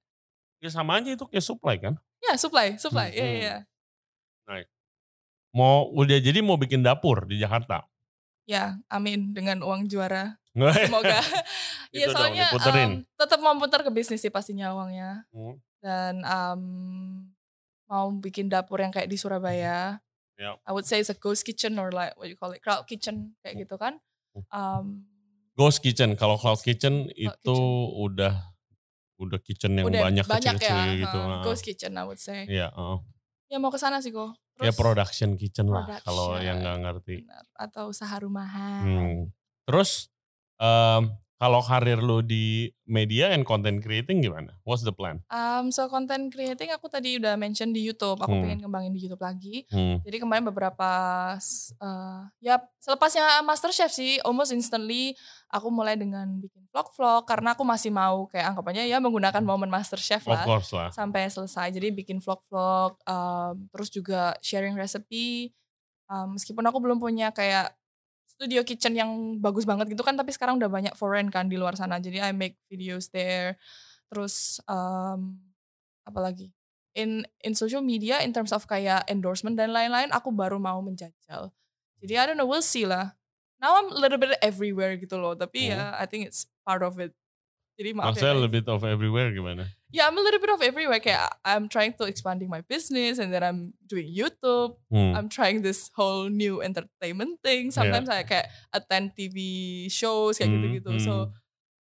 [SPEAKER 1] Ya sama aja itu kayak supply kan.
[SPEAKER 2] Ya, supply, supply.
[SPEAKER 1] Hmm,
[SPEAKER 2] Ya, ya,
[SPEAKER 1] hmm.
[SPEAKER 2] ya.
[SPEAKER 1] Mau udah jadi mau bikin dapur di Jakarta.
[SPEAKER 2] Ya, amin dengan uang juara. Semoga. ya
[SPEAKER 1] dong,
[SPEAKER 2] soalnya um, tetap mau putar ke bisnis sih pastinya uangnya.
[SPEAKER 1] Hmm.
[SPEAKER 2] dan um, mau bikin dapur yang kayak di Surabaya.
[SPEAKER 1] Yep.
[SPEAKER 2] I would say it's a ghost kitchen or like what you call it crowd kitchen kayak gitu kan. Um,
[SPEAKER 1] Ghost Kitchen. Kalau Cloud Kitchen itu
[SPEAKER 2] Kitchen.
[SPEAKER 1] udah udah kitchen yang
[SPEAKER 2] udah
[SPEAKER 1] banyak,
[SPEAKER 2] banyak
[SPEAKER 1] kecil-kecil
[SPEAKER 2] ya,
[SPEAKER 1] gitu.
[SPEAKER 2] uh, ghost kitchen I would say.
[SPEAKER 1] Iya, heeh.
[SPEAKER 2] Ya mau ke sana sih kok.
[SPEAKER 1] ya production kitchen lah kalau yang nggak ngerti.
[SPEAKER 2] benar. atau usaha rumahan.
[SPEAKER 1] Hmm. Terus em, kalau karir lu di media and content creating gimana? What's the plan?
[SPEAKER 2] Um, so content creating aku tadi udah mention di YouTube. Aku
[SPEAKER 1] Hmm.
[SPEAKER 2] pengen kembangin di YouTube lagi.
[SPEAKER 1] Hmm.
[SPEAKER 2] Jadi kemarin beberapa eh, ya selepasnya MasterChef sih almost instantly aku mulai dengan bikin vlog-vlog karena aku masih mau kayak anggapannya ya menggunakan momen MasterChef
[SPEAKER 1] Of
[SPEAKER 2] lah
[SPEAKER 1] course lah.
[SPEAKER 2] sampai selesai. Jadi bikin vlog-vlog um, terus juga sharing recipe. Um, meskipun aku belum punya kayak studio kitchen yang bagus banget gitu kan tapi sekarang udah banyak foreign kan di luar sana. Jadi I make videos there. Terus um, apa lagi? in in social media in terms of kayak endorsement dan lain-lain aku baru mau menjajal. Jadi I don't know we'll see lah. Now I'm a little bit everywhere gitu loh, tapi ya I think it's part of it. Jadi maaf
[SPEAKER 1] Maksudnya
[SPEAKER 2] ya
[SPEAKER 1] a
[SPEAKER 2] guys.
[SPEAKER 1] little bit of everywhere gimana?
[SPEAKER 2] Yeah, I'm a little bit of everywhere. Kayak I'm trying to expanding my business and then I'm doing YouTube.
[SPEAKER 1] Hmm.
[SPEAKER 2] I'm trying this whole new entertainment thing. Sometimes I kayak attend TV shows kayak
[SPEAKER 1] Hmm,
[SPEAKER 2] gitu-gitu.
[SPEAKER 1] hmm.
[SPEAKER 2] So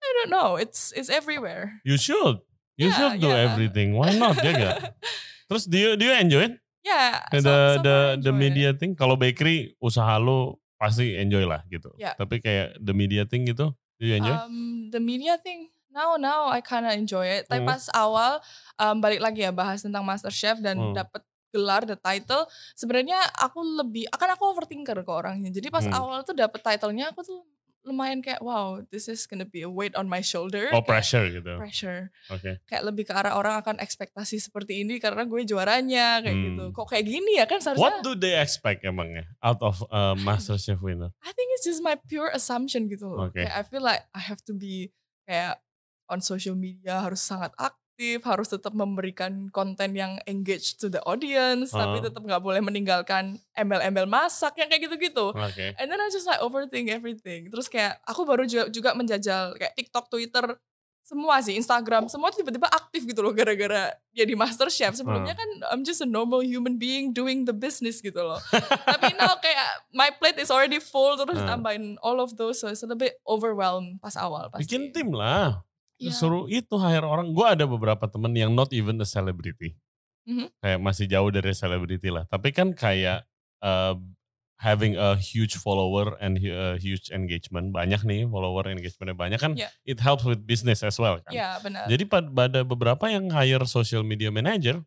[SPEAKER 2] I don't know. It's it's everywhere.
[SPEAKER 1] You should. You
[SPEAKER 2] Yeah,
[SPEAKER 1] should do
[SPEAKER 2] yeah.
[SPEAKER 1] everything. Why not? ya gak? Terus do you, do you enjoy it?
[SPEAKER 2] yeah.
[SPEAKER 1] the
[SPEAKER 2] so- so
[SPEAKER 1] the the
[SPEAKER 2] enjoy it.
[SPEAKER 1] media thing kalau bakery usaha lu pasti enjoy lah gitu.
[SPEAKER 2] Ya.
[SPEAKER 1] Tapi kayak the media thing gitu, do you enjoy?
[SPEAKER 2] Um, the media thing now now I kinda enjoy it. Tapi
[SPEAKER 1] Hmm.
[SPEAKER 2] pas awal um, balik lagi ya bahas tentang MasterChef dan
[SPEAKER 1] Hmm.
[SPEAKER 2] dapet gelar the title. Sebenarnya aku lebih akan aku overthinker ke orangnya. Jadi pas
[SPEAKER 1] Hmm.
[SPEAKER 2] awal tuh dapet titlenya aku tuh lumayan kayak wow this is gonna be a weight on my shoulder.
[SPEAKER 1] oh
[SPEAKER 2] Kayak
[SPEAKER 1] pressure gitu.
[SPEAKER 2] Pressure.
[SPEAKER 1] Oke.
[SPEAKER 2] Kayak lebih ke arah orang akan ekspektasi seperti ini karena gue juaranya kayak
[SPEAKER 1] Hmm.
[SPEAKER 2] gitu. Kok kayak gini ya kan seharusnya.
[SPEAKER 1] What do they expect emangnya out of uh, MasterChef winner?
[SPEAKER 2] I think it's just my pure assumption gitu loh.
[SPEAKER 1] Oke.
[SPEAKER 2] Kayak I feel like I have to be kayak on social media harus sangat aktif, harus tetap memberikan konten yang engage to the audience, tapi
[SPEAKER 1] Ah.
[SPEAKER 2] tetap nggak boleh meninggalkan embel-embel masak yang kayak gitu-gitu.
[SPEAKER 1] Oke.
[SPEAKER 2] And then I just like overthink everything. Terus kayak aku baru juga, juga menjajal kayak TikTok, Twitter, semua sih, Instagram, semua tiba-tiba aktif gitu loh gara-gara dia di MasterChef. Sebelumnya kan I'm just a normal human being doing the business gitu loh. Tapi now kayak my plate is already full terus
[SPEAKER 1] Ah.
[SPEAKER 2] tambahin all of those so it's a little bit overwhelmed pas awal pasti.
[SPEAKER 1] Bikin tim lah.
[SPEAKER 2] Iya.
[SPEAKER 1] Suruh itu hire orang. Gue ada beberapa temen yang not even a celebrity.
[SPEAKER 2] Mhm.
[SPEAKER 1] Kayak masih jauh dari celebrity lah. Tapi kan kayak uh, having a huge follower and hu- uh, huge engagement. Banyak nih follower engagementnya banyak kan.
[SPEAKER 2] Iya.
[SPEAKER 1] It helps with business as well kan.
[SPEAKER 2] Iya benar.
[SPEAKER 1] Jadi pad- pada beberapa yang hire social media manager,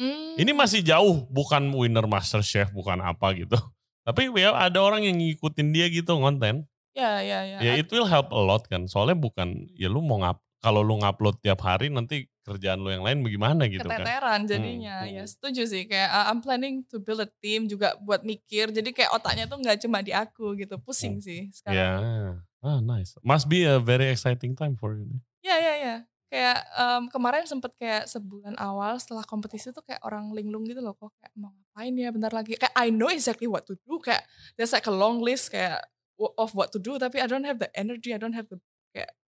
[SPEAKER 2] Hmm,
[SPEAKER 1] ini masih jauh, bukan winner master chef, bukan apa gitu. Tapi ya ada orang yang ngikutin dia gitu konten.
[SPEAKER 2] ya ya ya.
[SPEAKER 1] Ya it will help a lot kan. Soalnya bukan, ya lu mau ngap, kalau lu ngupload tiap hari nanti kerjaan lu yang lain bagaimana gitu kan.
[SPEAKER 2] Keteteran jadinya.
[SPEAKER 1] Hmm,
[SPEAKER 2] Ya
[SPEAKER 1] hmm.
[SPEAKER 2] setuju sih kayak uh, I'm planning to build a team juga buat mikir. Jadi kayak otaknya tuh nggak cuma di aku gitu. Pusing sih
[SPEAKER 1] Ya,
[SPEAKER 2] sekarang.
[SPEAKER 1] ah nice. Must be a very exciting time for you.
[SPEAKER 2] Ya ya ya. Kayak em, kemarin sempet kayak sebulan awal setelah kompetisi tuh kayak orang linglung gitu loh kok kayak mau ngapain ya bentar lagi kayak I know exactly what to do kayak there's like a long list kayak of what to do tapi I don't have the energy I don't have the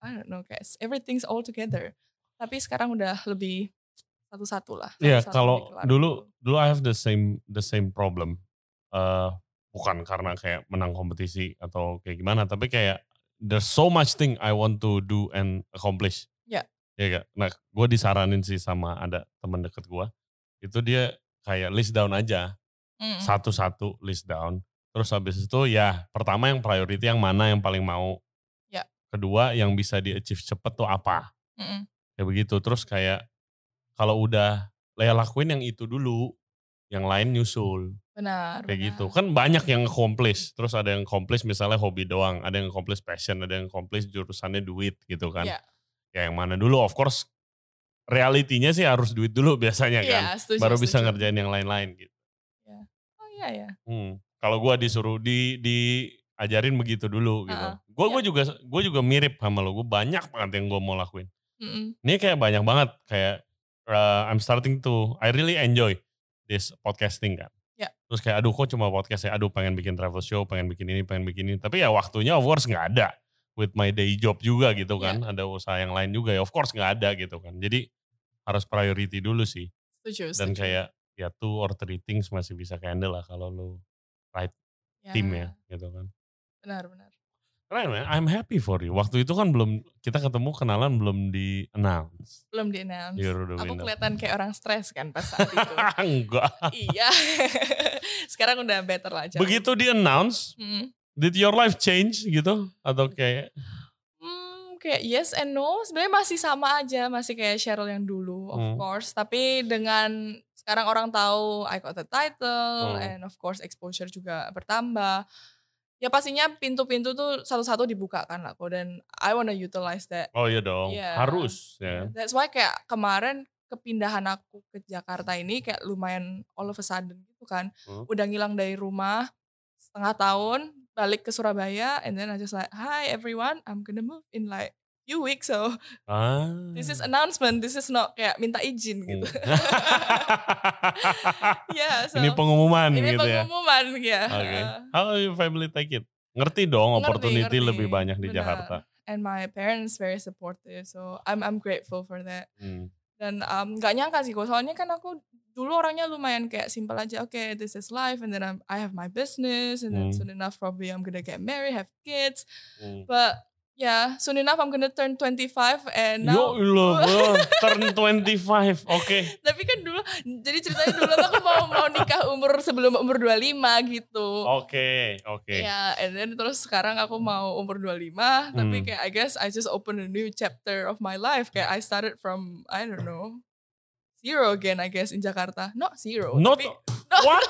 [SPEAKER 2] I don't know kayak everything's all together tapi sekarang udah lebih satu-satu lah
[SPEAKER 1] Iya,
[SPEAKER 2] satu-satu
[SPEAKER 1] kalau dulu dulu I have the same the same problem. eh bukan karena kayak menang kompetisi atau kayak gimana, tapi kayak there's so much thing I want to do and accomplish.
[SPEAKER 2] Ya.
[SPEAKER 1] Iya gak? Nah, gue disaranin sih sama ada teman deket gue, itu dia kayak list down aja, satu-satu list down. Terus habis itu ya pertama yang priority yang mana yang paling mau.
[SPEAKER 2] Ya.
[SPEAKER 1] Kedua yang bisa di achieve cepet tuh apa.
[SPEAKER 2] Mm-mm.
[SPEAKER 1] Kayak begitu. Terus kayak kalau udah ya lakuin yang itu dulu, yang lain nyusul.
[SPEAKER 2] benar
[SPEAKER 1] Kayak
[SPEAKER 2] benar.
[SPEAKER 1] gitu. Kan banyak yang accomplish. Terus ada yang accomplish misalnya hobi doang. Ada yang accomplish passion. Ada yang accomplish jurusannya duit gitu kan.
[SPEAKER 2] Iya.
[SPEAKER 1] Ya yang mana dulu of course realitinya sih harus duit dulu biasanya kan.
[SPEAKER 2] Iya, setuju,
[SPEAKER 1] Baru bisa
[SPEAKER 2] setuju.
[SPEAKER 1] ngerjain yang lain-lain gitu.
[SPEAKER 2] oh iya ya
[SPEAKER 1] Hmm. Kalau gue disuruh di diajarin begitu dulu gitu. Gue
[SPEAKER 2] iya.
[SPEAKER 1] gue juga gue juga mirip sama lo. Gue banyak banget yang gue mau lakuin.
[SPEAKER 2] Mm-mm.
[SPEAKER 1] Ini kayak banyak banget kayak uh, I'm starting to I really enjoy this podcasting kan.
[SPEAKER 2] Ya.
[SPEAKER 1] Terus kayak aduh kok cuma podcast ya. Aduh pengen bikin travel show, pengen bikin ini, pengen bikin ini. Tapi ya waktunya of course nggak ada. With my day job juga gitu
[SPEAKER 2] Ya.
[SPEAKER 1] kan. Ada usaha yang lain juga ya of course nggak ada gitu kan. Jadi harus priority dulu sih.
[SPEAKER 2] setuju
[SPEAKER 1] Dan
[SPEAKER 2] setuju.
[SPEAKER 1] kayak ya two or three things masih bisa handle lah kalau lu tim ya gitu kan.
[SPEAKER 2] Benar benar
[SPEAKER 1] Keren man, I'm happy for you. Waktu itu kan belum, kita ketemu kenalan belum di announce.
[SPEAKER 2] belum di announce aku kelihatan kayak orang stres kan pas saat itu
[SPEAKER 1] Enggak.
[SPEAKER 2] iya sekarang udah better lah jauh.
[SPEAKER 1] Begitu di announce,
[SPEAKER 2] Hmm.
[SPEAKER 1] did your life change gitu? Atau kayak,
[SPEAKER 2] Hmm, kayak yes and no sebenarnya masih sama aja masih kayak Cheryl yang dulu of
[SPEAKER 1] Hmm.
[SPEAKER 2] course tapi dengan sekarang orang tahu I got the title
[SPEAKER 1] Hmm.
[SPEAKER 2] and of course exposure juga bertambah ya pastinya pintu-pintu tuh satu-satu dibuka kan lah kok dan I wanna utilize that
[SPEAKER 1] oh iya dong,
[SPEAKER 2] Iya.
[SPEAKER 1] harus ya.
[SPEAKER 2] that's why kayak kemarin kepindahan aku ke Jakarta ini kayak lumayan all of a sudden gitu kan
[SPEAKER 1] Hmm.
[SPEAKER 2] udah ngilang dari rumah setengah tahun balik ke Surabaya and then I just like hi everyone I'm gonna move in like few weeks so
[SPEAKER 1] Ah.
[SPEAKER 2] this is announcement this is not kayak minta izin gitu ya so
[SPEAKER 1] ini pengumuman
[SPEAKER 2] ini
[SPEAKER 1] gitu ya.
[SPEAKER 2] pengumuman ya
[SPEAKER 1] Oke. How your family take it? Ngerti dong
[SPEAKER 2] Ngerti,
[SPEAKER 1] opportunity
[SPEAKER 2] ngerti.
[SPEAKER 1] lebih banyak di
[SPEAKER 2] Benar.
[SPEAKER 1] Jakarta.
[SPEAKER 2] and my parents very supportive so I'm I'm grateful for that
[SPEAKER 1] Hmm.
[SPEAKER 2] dan um, nggak nyangka sih kok soalnya kan aku dulu orangnya lumayan kayak simpel aja oke this is life and then I'm, I have my business and then
[SPEAKER 1] Hmm.
[SPEAKER 2] soon enough probably I'm gonna get married have kids
[SPEAKER 1] Hmm.
[SPEAKER 2] but yeah soon enough I'm gonna turn 25 and
[SPEAKER 1] Yo
[SPEAKER 2] now
[SPEAKER 1] lo, bro, turn 25. Oke.
[SPEAKER 2] tapi kan dulu jadi ceritanya dulu aku mau mau nikah umur sebelum umur 25 gitu
[SPEAKER 1] Oke, oke.
[SPEAKER 2] Ya, and then terus sekarang aku mau umur 25, tapi
[SPEAKER 1] Hmm.
[SPEAKER 2] kayak I guess I just open a new chapter of my life. Kayak I started from I don't know zero again I guess in Jakarta. Not zero.
[SPEAKER 1] Not
[SPEAKER 2] tapi,
[SPEAKER 1] what?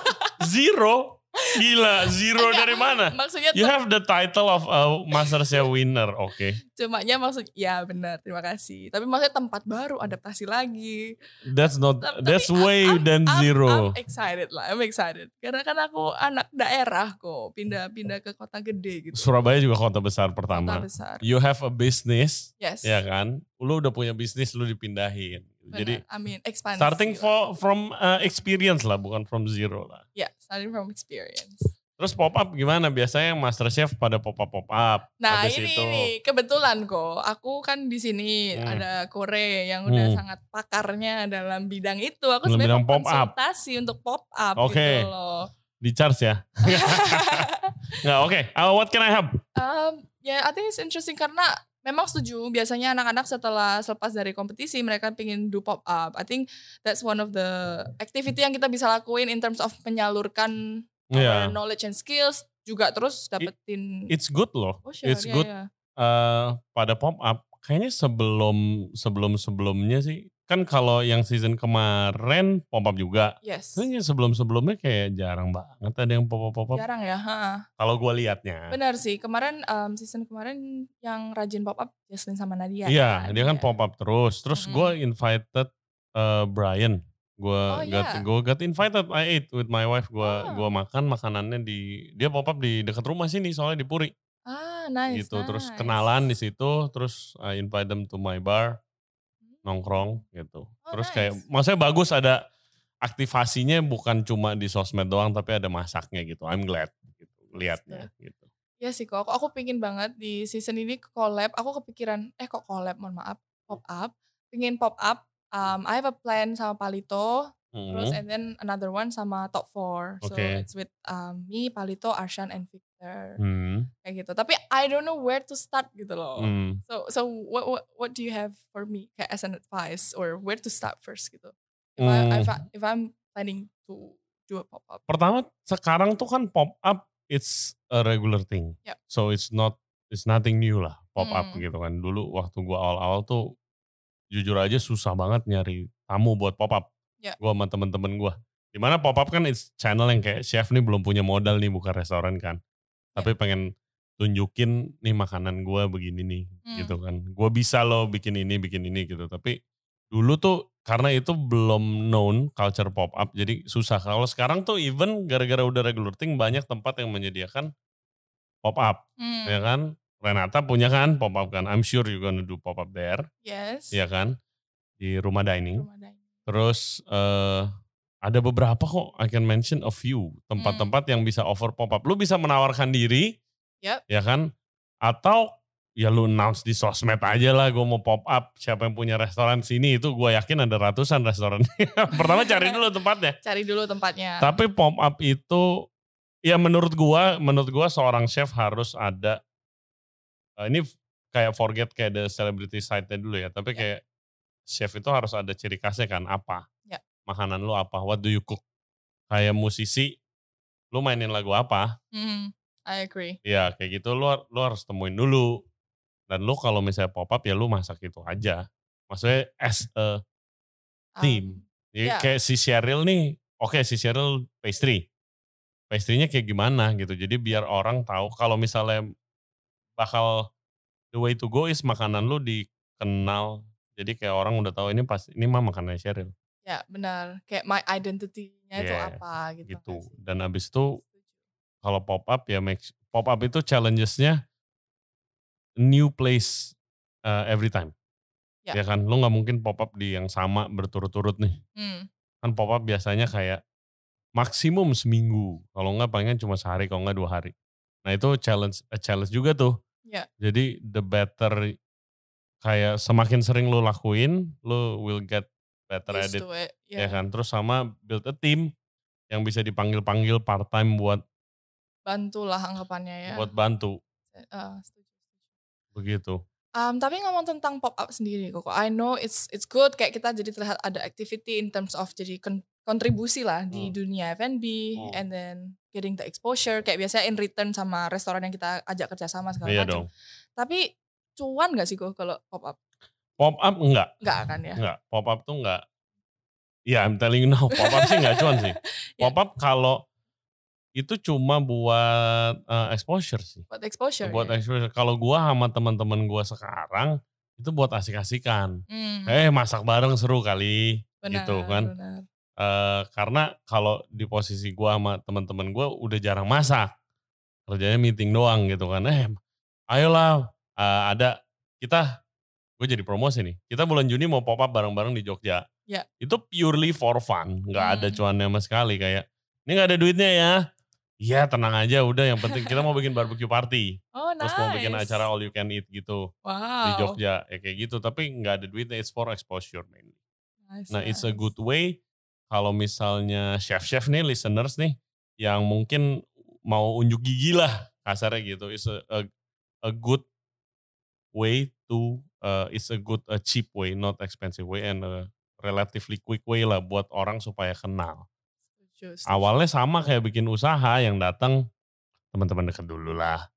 [SPEAKER 1] Zero? Gila, zero
[SPEAKER 2] Enggak,
[SPEAKER 1] dari mana?
[SPEAKER 2] maksudnya
[SPEAKER 1] You have the title of a Master Chef winner, oke.
[SPEAKER 2] cumanya maksud ya benar, terima kasih. Tapi maksudnya tempat baru, adaptasi lagi.
[SPEAKER 1] That's not,
[SPEAKER 2] Tapi
[SPEAKER 1] that's
[SPEAKER 2] I'm-
[SPEAKER 1] way
[SPEAKER 2] I'm-
[SPEAKER 1] than
[SPEAKER 2] I'm-
[SPEAKER 1] zero.
[SPEAKER 2] I'm excited lah, I'm excited. Karena kan aku anak daerah kok, pindah-pindah ke kota gede gitu.
[SPEAKER 1] Surabaya juga kota besar
[SPEAKER 2] Kota
[SPEAKER 1] pertama.
[SPEAKER 2] besar.
[SPEAKER 1] You have a business,
[SPEAKER 2] Yes.
[SPEAKER 1] ya kan? Lu udah punya bisnis, lu dipindahin.
[SPEAKER 2] Benar.
[SPEAKER 1] Jadi
[SPEAKER 2] I mean, expansi
[SPEAKER 1] starting for, from uh, experience lah, bukan from zero lah.
[SPEAKER 2] Ya, starting from experience.
[SPEAKER 1] Terus pop up gimana? Biasanya yang Master Chef pada pop up pop up.
[SPEAKER 2] Nah
[SPEAKER 1] Habis
[SPEAKER 2] ini
[SPEAKER 1] itu,
[SPEAKER 2] ini kebetulan kok aku kan di sini
[SPEAKER 1] Hmm.
[SPEAKER 2] ada Kore yang udah
[SPEAKER 1] Hmm.
[SPEAKER 2] sangat pakarnya dalam bidang itu. Aku sebenarnya
[SPEAKER 1] pop up.
[SPEAKER 2] konsultasi untuk pop up
[SPEAKER 1] Oke.
[SPEAKER 2] gitu loh.
[SPEAKER 1] di charge ya? Nggak, oke. Uh, what can I help?
[SPEAKER 2] um, ya, I think it's interesting karena memang setuju. Biasanya anak-anak setelah selepas dari kompetisi mereka pengen do pop up. I think that's one of the activity yang kita bisa lakuin in terms of menyalurkan our knowledge and skills juga terus dapetin
[SPEAKER 1] It's good loh.
[SPEAKER 2] oh, sure,
[SPEAKER 1] It's
[SPEAKER 2] ya,
[SPEAKER 1] good
[SPEAKER 2] ya.
[SPEAKER 1] eh pada pop up kayaknya sebelum sebelum sebelumnya sih kan kalau yang season kemarin pop up juga.
[SPEAKER 2] Yes.
[SPEAKER 1] Sebenarnya sebelum-sebelumnya kayak jarang banget ada yang pop up pop up.
[SPEAKER 2] Jarang ya.
[SPEAKER 1] Kalau gue liatnya.
[SPEAKER 2] Benar sih. Kemarin um, season kemarin yang rajin pop up Jaslyn sama Nadia.
[SPEAKER 1] Iya, dia kan
[SPEAKER 2] Iya.
[SPEAKER 1] pop up terus. Terus
[SPEAKER 2] Mm-mm.
[SPEAKER 1] gue invited uh, Brian. Gue
[SPEAKER 2] Oh,
[SPEAKER 1] got
[SPEAKER 2] iya.
[SPEAKER 1] gue got invited. I ate with my wife. Gue
[SPEAKER 2] Oh.
[SPEAKER 1] gua makan makanannya di dia pop up di dekat rumah sini soalnya di Puri
[SPEAKER 2] Ah, nice.
[SPEAKER 1] gitu. Terus
[SPEAKER 2] nice.
[SPEAKER 1] kenalan di situ. Terus I invite them to my bar nongkrong gitu.
[SPEAKER 2] Oh,
[SPEAKER 1] Terus kayak
[SPEAKER 2] nice.
[SPEAKER 1] maksudnya bagus ada aktivasinya bukan cuma di sosmed doang tapi ada masaknya gitu. I'm glad gitu liatnya gitu.
[SPEAKER 2] Iya sih kok, aku, aku pingin banget di season ini collab. Aku kepikiran, eh kok collab, mohon maaf, pop up. Pingin pop up, um, I have a plan sama Palito, terus
[SPEAKER 1] Mhm.
[SPEAKER 2] and then another one sama Top 4. So
[SPEAKER 1] Oke.
[SPEAKER 2] it's with um, me, Palito, Arshan, and Victor.
[SPEAKER 1] Hmm.
[SPEAKER 2] Kayak gitu. Tapi I don't know where to start gitu loh.
[SPEAKER 1] Hmm.
[SPEAKER 2] So so what, what what do you have for me kayak as an advice or where to start first gitu? If I if, I, if I'm planning to do a pop up.
[SPEAKER 1] Pertama sekarang tuh kan pop up it's a regular thing.
[SPEAKER 2] Yep.
[SPEAKER 1] So it's not it's nothing new lah pop up
[SPEAKER 2] Hmm.
[SPEAKER 1] gitu kan. Dulu waktu gua awal-awal tuh jujur aja susah banget nyari tamu buat pop up.
[SPEAKER 2] Yep.
[SPEAKER 1] Gua sama temen-temen gua. Di mana pop up kan it's channel yang kayak chef nih belum punya modal nih buka restoran kan. Tapi pengen tunjukin nih makanan gua begini nih
[SPEAKER 2] Hmm.
[SPEAKER 1] gitu kan. Gua bisa loh bikin ini bikin ini gitu. Tapi dulu tuh karena itu belum known culture pop up jadi susah. Kalau sekarang tuh even gara-gara udah regular thing banyak tempat yang menyediakan pop up
[SPEAKER 2] Hmm.
[SPEAKER 1] ya kan. Renata punya kan pop up kan. I'm sure you gonna do pop up there
[SPEAKER 2] Yes.
[SPEAKER 1] ya kan di rumah dining.
[SPEAKER 2] Rumah dining.
[SPEAKER 1] Terus eh ada beberapa kok I can mention a few tempat-tempat yang bisa offer pop up. Lu bisa menawarkan diri,
[SPEAKER 2] Yep.
[SPEAKER 1] ya kan? Atau ya lu announce di sosmed aja lah gue mau pop up. Siapa yang punya restoran sini itu gue yakin ada ratusan restoran. Pertama cari dulu tempatnya.
[SPEAKER 2] Cari dulu tempatnya.
[SPEAKER 1] Tapi pop up itu ya menurut gua, menurut gua seorang chef harus ada eh, ini kayak forget kayak the celebrity side-nya dulu ya. Tapi
[SPEAKER 2] Ya.
[SPEAKER 1] kayak chef itu harus ada ciri khasnya kan apa?
[SPEAKER 2] Ya.
[SPEAKER 1] Makanan lu apa? What do you cook? Kayak musisi, lu mainin lagu apa?
[SPEAKER 2] Hmm, I agree.
[SPEAKER 1] Ya kayak gitu lu, lu harus temuin dulu. Dan lu kalau misalnya pop up ya lu masak itu aja. Maksudnya as a
[SPEAKER 2] Um,
[SPEAKER 1] Tim. Ya,
[SPEAKER 2] ya.
[SPEAKER 1] Kayak si Cheryl nih, oke si Cheryl pastry. Pastry-nya kayak gimana gitu. Jadi biar orang tahu kalau misalnya bakal the way to go is makanan lu dikenal. Jadi kayak orang udah tahu ini pas ini mah makanannya Cheryl
[SPEAKER 2] Ya benar. Kayak my identity-nya itu
[SPEAKER 1] Yeah,
[SPEAKER 2] apa gitu.
[SPEAKER 1] gitu. Dan abis itu kalau pop up ya make pop up itu challenges-nya new place uh, every time.
[SPEAKER 2] Ya.
[SPEAKER 1] Ya kan, lu nggak mungkin pop up di yang sama berturut-turut nih.
[SPEAKER 2] Hmm,
[SPEAKER 1] kan pop up biasanya kayak maksimum seminggu kalau nggak palingan cuma sehari kalau nggak dua hari nah itu challenge a challenge juga tuh
[SPEAKER 2] Ya.
[SPEAKER 1] jadi the better kayak semakin sering lu lakuin lu will get better at
[SPEAKER 2] used
[SPEAKER 1] it
[SPEAKER 2] to it.
[SPEAKER 1] ya
[SPEAKER 2] Ya.
[SPEAKER 1] kan terus sama build a team yang bisa dipanggil panggil part time buat
[SPEAKER 2] Bantulah anggapannya ya.
[SPEAKER 1] buat bantu
[SPEAKER 2] setuju, setuju.
[SPEAKER 1] begitu
[SPEAKER 2] Um, tapi ngomong tentang pop up sendiri kok, I know it's it's good kayak kita jadi terlihat ada activity in terms of jadi kon- kontribusi lah di
[SPEAKER 1] Hmm.
[SPEAKER 2] dunia F&B
[SPEAKER 1] Hmm.
[SPEAKER 2] and then getting the exposure kayak biasanya in return sama restoran yang kita ajak kerjasama segala
[SPEAKER 1] iya
[SPEAKER 2] macam.
[SPEAKER 1] dong
[SPEAKER 2] Tapi cuan gak sih kok kalau pop up?
[SPEAKER 1] pop up enggak
[SPEAKER 2] Enggak kan ya?
[SPEAKER 1] enggak pop up tuh enggak ya I'm telling you now pop up sih enggak cuan sih
[SPEAKER 2] Ya.
[SPEAKER 1] pop up kalau itu cuma buat uh, exposure sih
[SPEAKER 2] Buat exposure.
[SPEAKER 1] buat
[SPEAKER 2] ya?
[SPEAKER 1] exposure. Kalau gua sama teman-teman gua sekarang itu buat asik-asikan.
[SPEAKER 2] Hmm,
[SPEAKER 1] Eh masak bareng seru kali
[SPEAKER 2] benar,
[SPEAKER 1] gitu kan.
[SPEAKER 2] benar.
[SPEAKER 1] Eh karena kalau di posisi gua sama teman-teman gua udah jarang masak. Kerjanya meeting doang gitu kan. Eh ayolah eh, ada kita gue jadi promosi nih. Kita bulan Juni mau pop up bareng-bareng di Jogja.
[SPEAKER 2] Ya.
[SPEAKER 1] Itu purely for fun, nggak ada
[SPEAKER 2] Hmm.
[SPEAKER 1] cuannya sama sekali kayak ini nggak ada duitnya ya. Iya tenang aja udah yang penting kita mau bikin barbecue party.
[SPEAKER 2] Oh
[SPEAKER 1] Terus
[SPEAKER 2] nice.
[SPEAKER 1] mau bikin acara all you can eat gitu
[SPEAKER 2] wow.
[SPEAKER 1] di Jogja ya kayak gitu tapi nggak ada duitnya it's for exposure mainly.
[SPEAKER 2] Nice,
[SPEAKER 1] Nah it's a
[SPEAKER 2] nice.
[SPEAKER 1] good way kalau misalnya chef-chef nih listeners nih yang mungkin mau unjuk gigi lah kasarnya gitu it's a a, a good way to uh, it's a good a cheap way not expensive way and a relatively quick way lah buat orang supaya kenal.
[SPEAKER 2] Setuju.
[SPEAKER 1] Awalnya sama kayak bikin usaha yang datang teman-teman dekat dulu lah.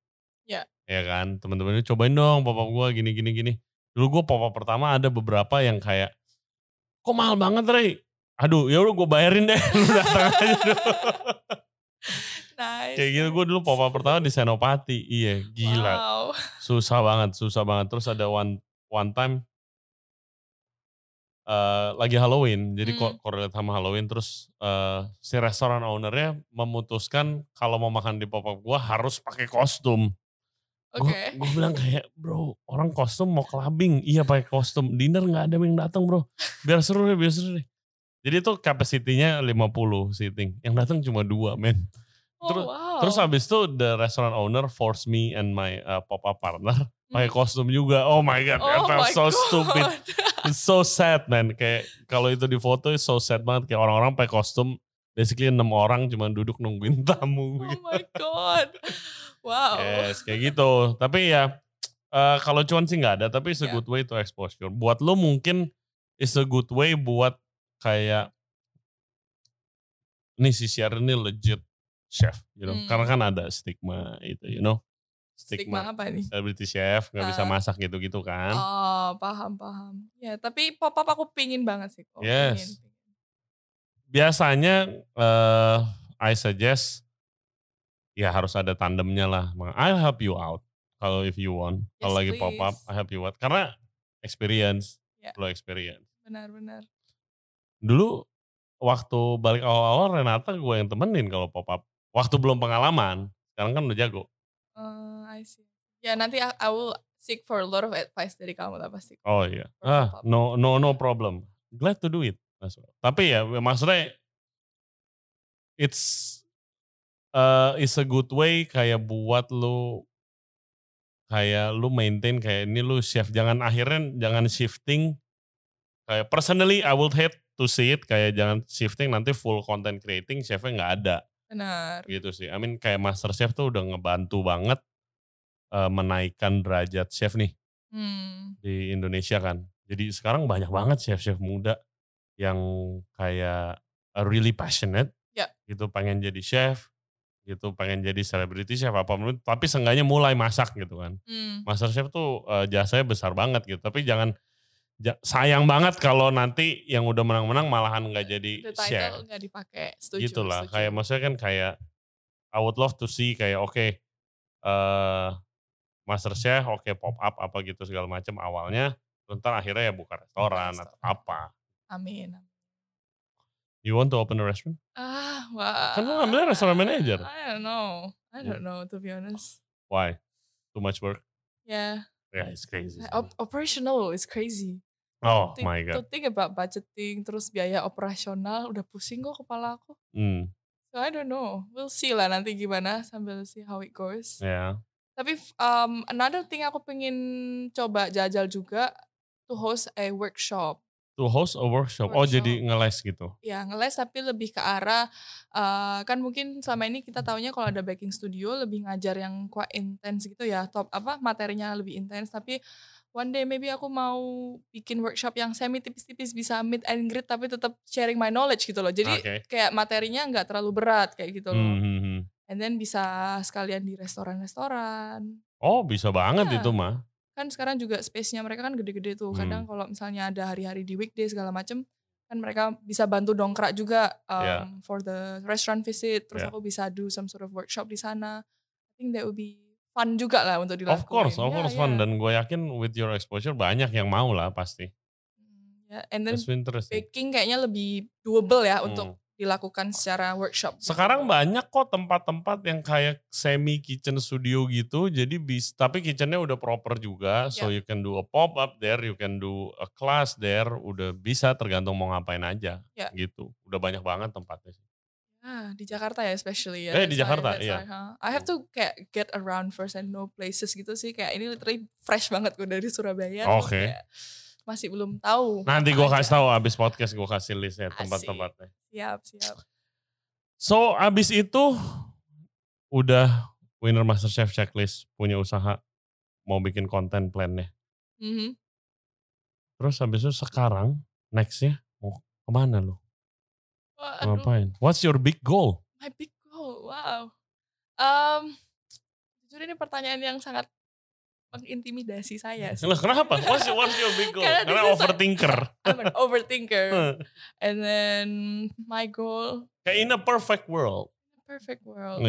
[SPEAKER 2] Ya.
[SPEAKER 1] Ya kan, teman-teman cobain dong pop up gue gini gini gini. Dulu gue up pertama ada beberapa yang kayak kok mahal banget Ray? Aduh ya udah gue bayarin deh, lu datang aja dulu.
[SPEAKER 2] Nice.
[SPEAKER 1] Kayak gitu gue dulu pop pertama di Senopati, iya gila,
[SPEAKER 2] Wow.
[SPEAKER 1] susah banget, susah banget. Terus ada one one time eh lagi Halloween, jadi kok
[SPEAKER 2] Hmm.
[SPEAKER 1] korelate sama Halloween. Terus eh si restoran ownernya memutuskan kalau mau makan di pop up gue harus pakai kostum.
[SPEAKER 2] Oke.
[SPEAKER 1] Gue gue bilang kayak bro orang kostum mau clubbing, iya pakai kostum. Dinner nggak ada yang datang bro, biar seru deh, biar seru deh. Jadi itu capacity-nya 50 seating, yang datang cuma dua men.
[SPEAKER 2] Oh,
[SPEAKER 1] terus-
[SPEAKER 2] wow.
[SPEAKER 1] Terus habis itu the restaurant owner force me and my uh, pop-up partner pakai
[SPEAKER 2] Hmm.
[SPEAKER 1] kostum juga. Oh my god, I
[SPEAKER 2] Oh
[SPEAKER 1] felt
[SPEAKER 2] my
[SPEAKER 1] so
[SPEAKER 2] God.
[SPEAKER 1] stupid. It's so sad man. Kayak kalau itu di foto it's so sad banget. Kayak orang-orang pakai kostum. Basically enam orang cuma duduk nungguin tamu.
[SPEAKER 2] Oh my god. Wow.
[SPEAKER 1] Yes, kayak gitu. Tapi ya eh, kalau cuan sih nggak ada. Tapi it's a
[SPEAKER 2] Yeah.
[SPEAKER 1] good way to exposure. Buat lo mungkin it's a good way buat kayak nih si Sharon ini legit chef, you know.
[SPEAKER 2] Hmm.
[SPEAKER 1] Karena kan ada stigma itu, you know.
[SPEAKER 2] Stigma apa nih?
[SPEAKER 1] celebrity chef nggak bisa
[SPEAKER 2] Ah.
[SPEAKER 1] masak gitu-gitu kan.
[SPEAKER 2] Oh, paham paham. Ya, tapi pop up aku pingin banget sih kok.
[SPEAKER 1] Yes.
[SPEAKER 2] Pingin.
[SPEAKER 1] Biasanya eh I suggest ya harus ada tandemnya lah. I'll help you out kalau if you want. kalau
[SPEAKER 2] Yes,
[SPEAKER 1] lagi pop up. I help you out karena experience,
[SPEAKER 2] Ya.
[SPEAKER 1] lo experience.
[SPEAKER 2] Benar-benar.
[SPEAKER 1] Dulu waktu balik awal-awal Renata gue yang temenin kalau pop up. Waktu belum pengalaman, sekarang kan udah jago.
[SPEAKER 2] Eh, I see. Ya, nanti I, I will seek for a lot of advice dari kamu lah pasti.
[SPEAKER 1] Oh iya. Ah, no no no problem. Glad to do it. Tapi ya maksudnya it's uh, it's a good way kayak buat lu kayak lu maintain kayak ini lu chef jangan akhirnya jangan shifting kayak personally I would hate to see it kayak jangan shifting nanti full content creating chefnya nggak ada
[SPEAKER 2] Benar.
[SPEAKER 1] gitu sih. I mean kayak master chef tuh udah ngebantu banget uh, menaikkan derajat chef nih
[SPEAKER 2] Hmm.
[SPEAKER 1] di Indonesia kan. Jadi sekarang banyak banget chef-chef muda yang kayak really passionate
[SPEAKER 2] Ya.
[SPEAKER 1] gitu pengen jadi chef gitu pengen jadi celebrity chef apa pun tapi seenggaknya mulai masak gitu kan.
[SPEAKER 2] Hmm.
[SPEAKER 1] Master chef tuh uh, jasanya besar banget gitu tapi jangan ja- sayang banget kalau nanti yang udah menang-menang malahan nggak jadi
[SPEAKER 2] The title nggak dipakai. Setuju.
[SPEAKER 1] gitu lah
[SPEAKER 2] setuju.
[SPEAKER 1] kayak maksudnya kan kayak I would love to see kayak oke eh master chef oke pop up apa gitu segala macam awalnya ntar akhirnya ya buka restoran atau apa
[SPEAKER 2] Amin.
[SPEAKER 1] you want to open a restaurant
[SPEAKER 2] Ah, wah.
[SPEAKER 1] Kan lu ngambilnya restoran manager.
[SPEAKER 2] I don't know. I
[SPEAKER 1] Hmm.
[SPEAKER 2] don't know to be honest.
[SPEAKER 1] why too much work
[SPEAKER 2] Yeah.
[SPEAKER 1] yeah it's crazy.
[SPEAKER 2] Op- operational is crazy.
[SPEAKER 1] Oh
[SPEAKER 2] Think-
[SPEAKER 1] my
[SPEAKER 2] To
[SPEAKER 1] god
[SPEAKER 2] think about budgeting, terus biaya operasional, udah pusing kok kepala aku.
[SPEAKER 1] hmm
[SPEAKER 2] So I don't know. We'll see lah nanti gimana sambil see how it goes.
[SPEAKER 1] ya
[SPEAKER 2] Tapi um, another thing aku pengen coba jajal juga to host a workshop.
[SPEAKER 1] to host a workshop, oh
[SPEAKER 2] Workshop.
[SPEAKER 1] jadi ngeles gitu
[SPEAKER 2] Ya ngeles tapi lebih ke arah uh, kan mungkin selama ini kita taunya kalau ada baking studio lebih ngajar yang quite intens gitu ya top apa materinya lebih intens tapi one day maybe aku mau bikin workshop yang semi tipis-tipis bisa meet and greet tapi tetap sharing my knowledge gitu loh jadi
[SPEAKER 1] Oke.
[SPEAKER 2] kayak materinya nggak terlalu berat kayak gitu loh
[SPEAKER 1] Hmm, hmm, hmm.
[SPEAKER 2] and then bisa sekalian di restoran-restoran
[SPEAKER 1] oh bisa banget
[SPEAKER 2] Ya.
[SPEAKER 1] itu mah
[SPEAKER 2] kan sekarang juga space-nya mereka kan gede-gede tuh. Kadang
[SPEAKER 1] Hmm.
[SPEAKER 2] kalau misalnya ada hari-hari di weekday segala macem, kan mereka bisa bantu dongkrak juga um,
[SPEAKER 1] Ya.
[SPEAKER 2] for the restaurant visit. Terus
[SPEAKER 1] Ya.
[SPEAKER 2] aku bisa do some sort of workshop di sana. I think that would be fun juga lah untuk dilakukan.
[SPEAKER 1] of course of
[SPEAKER 2] Ya,
[SPEAKER 1] course
[SPEAKER 2] ya.
[SPEAKER 1] fun dan gue yakin with your exposure banyak yang mau lah pasti
[SPEAKER 2] Hmm, Ya, and then baking kayaknya lebih doable ya untuk
[SPEAKER 1] Hmm.
[SPEAKER 2] dilakukan secara workshop. gitu.
[SPEAKER 1] Sekarang banyak kok tempat-tempat yang kayak semi kitchen studio gitu. Jadi bis, tapi kitchennya udah proper juga. So you can do a pop up there, you can do a class there. Udah bisa tergantung mau ngapain aja
[SPEAKER 2] Ya.
[SPEAKER 1] gitu. Udah banyak banget tempatnya.
[SPEAKER 2] Ah, di Jakarta ya especially ya.
[SPEAKER 1] Eh, di Jakarta, iya.
[SPEAKER 2] huh? I have to kayak get around first and know places gitu sih. Kayak ini literally fresh banget gue dari Surabaya.
[SPEAKER 1] Oke.
[SPEAKER 2] kayak masih belum tahu.
[SPEAKER 1] Nanti gue kasih tahu abis podcast gue kasih list ya tempat-tempatnya.
[SPEAKER 2] Siap, siap.
[SPEAKER 1] So abis itu udah winner master chef checklist punya usaha mau bikin konten plannya.
[SPEAKER 2] Mhm.
[SPEAKER 1] Terus habis itu sekarang nextnya mau ke mana lo?
[SPEAKER 2] Wah, aduh,
[SPEAKER 1] Ngapain? What's your big goal?
[SPEAKER 2] my big goal. Wow. Um, jujur ini pertanyaan yang sangat mengintimidasi saya sih.
[SPEAKER 1] Loh, kenapa? What's, your- what's your big goal?
[SPEAKER 2] Karena
[SPEAKER 1] Karena overthinker.
[SPEAKER 2] I'm an overthinker. And then my goal,
[SPEAKER 1] Kayak in a perfect world.
[SPEAKER 2] perfect
[SPEAKER 1] Oh,
[SPEAKER 2] world.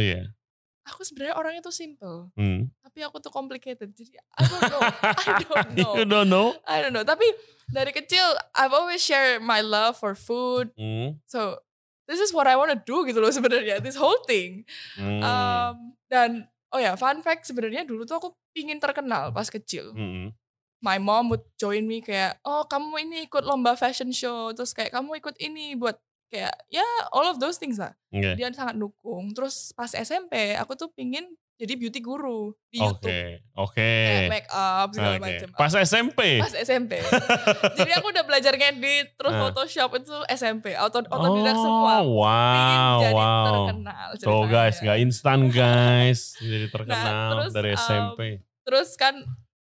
[SPEAKER 2] Aku sebenarnya orangnya tuh simple,
[SPEAKER 1] Hmm.
[SPEAKER 2] tapi aku tuh complicated. Jadi I don't know. I don't know.
[SPEAKER 1] you don't know?
[SPEAKER 2] I don't know. Tapi dari kecil I've always share my love for food.
[SPEAKER 1] Hmm.
[SPEAKER 2] So this is what I want to do gitu loh sebenarnya. This whole thing.
[SPEAKER 1] Hmm.
[SPEAKER 2] Um, dan oh ya fun fact sebenarnya dulu tuh aku pingin terkenal pas kecil.
[SPEAKER 1] Hmm.
[SPEAKER 2] My mom would join me kayak oh kamu ini ikut lomba fashion show terus kayak kamu ikut ini buat kayak ya all of those things lah.
[SPEAKER 1] Oke.
[SPEAKER 2] Dia sangat dukung. Terus pas SMP aku tuh pingin jadi beauty guru di
[SPEAKER 1] Oke.
[SPEAKER 2] YouTube.
[SPEAKER 1] Oke.
[SPEAKER 2] Kayak make up segala
[SPEAKER 1] Oke.
[SPEAKER 2] macam.
[SPEAKER 1] Pas SMP.
[SPEAKER 2] Pas SMP. Jadi aku udah belajar ngedit, terus
[SPEAKER 1] Ah.
[SPEAKER 2] Photoshop itu SMP, auto semua.
[SPEAKER 1] Oh,
[SPEAKER 2] Pingin
[SPEAKER 1] wow,
[SPEAKER 2] jadi
[SPEAKER 1] wow.
[SPEAKER 2] terkenal.
[SPEAKER 1] Tuh
[SPEAKER 2] ceritanya.
[SPEAKER 1] guys, gak instan guys. Jadi terkenal
[SPEAKER 2] Nah, terus,
[SPEAKER 1] dari
[SPEAKER 2] um,
[SPEAKER 1] SMP.
[SPEAKER 2] Terus kan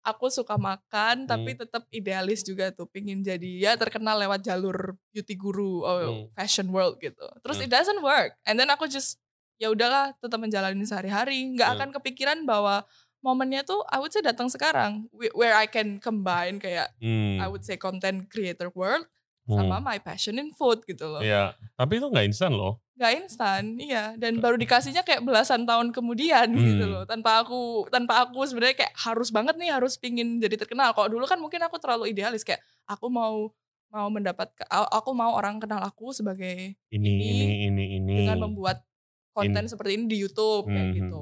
[SPEAKER 2] aku suka makan, tapi
[SPEAKER 1] Hmm.
[SPEAKER 2] tetap idealis juga tuh, pingin jadi ya terkenal lewat jalur beauty guru, oh,
[SPEAKER 1] Hmm.
[SPEAKER 2] fashion world gitu. Terus
[SPEAKER 1] Hmm.
[SPEAKER 2] it doesn't work, and then aku just ya udahlah, tetap menjalani sehari-hari, nggak
[SPEAKER 1] Hmm.
[SPEAKER 2] akan kepikiran bahwa momennya tuh I would say datang sekarang, wh- where I can combine kayak
[SPEAKER 1] Hmm.
[SPEAKER 2] I would say content creator world sama
[SPEAKER 1] Hmm.
[SPEAKER 2] my passion in food gitu loh.
[SPEAKER 1] Iya, tapi itu gak instan loh.
[SPEAKER 2] Gak instan, iya. Dan baru dikasihnya kayak belasan tahun kemudian gitu
[SPEAKER 1] Hmm.
[SPEAKER 2] loh. Tanpa aku, tanpa aku sebenarnya kayak harus banget nih harus pingin jadi terkenal. Kalau dulu kan mungkin aku terlalu idealis kayak aku mau mau mendapat, aku mau orang kenal aku sebagai
[SPEAKER 1] Ini,
[SPEAKER 2] Ini
[SPEAKER 1] ini, ini, ini.
[SPEAKER 2] dengan membuat konten seperti ini di YouTube kayak
[SPEAKER 1] Hmm.
[SPEAKER 2] gitu.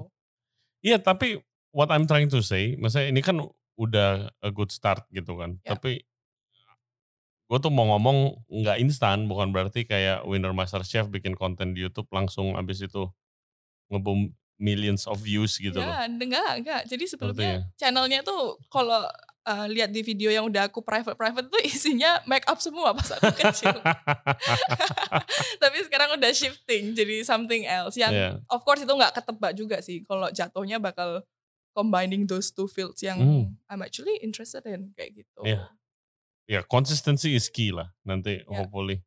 [SPEAKER 1] Iya, tapi what I'm trying to say, maksudnya ini kan udah a good start gitu kan.
[SPEAKER 2] Ya.
[SPEAKER 1] Tapi gue tuh mau ngomong nggak instan, bukan berarti kayak winner master chef bikin konten di YouTube langsung abis itu ngebom millions of views gitu loh.
[SPEAKER 2] ya, enggak, enggak. Jadi sebelumnya
[SPEAKER 1] Sepertinya.
[SPEAKER 2] channelnya tuh kalau uh, lihat di video yang udah aku private-private tuh isinya make up semua pas aku kecil. Tapi sekarang udah shifting jadi something else yang
[SPEAKER 1] Iya.
[SPEAKER 2] of course itu nggak ketebak juga sih kalau jatuhnya bakal combining those two fields yang
[SPEAKER 1] Hmm.
[SPEAKER 2] I'm actually interested in kayak gitu.
[SPEAKER 1] Iya. Ya, consistency is key lah nanti
[SPEAKER 2] Ya.
[SPEAKER 1] hopefully.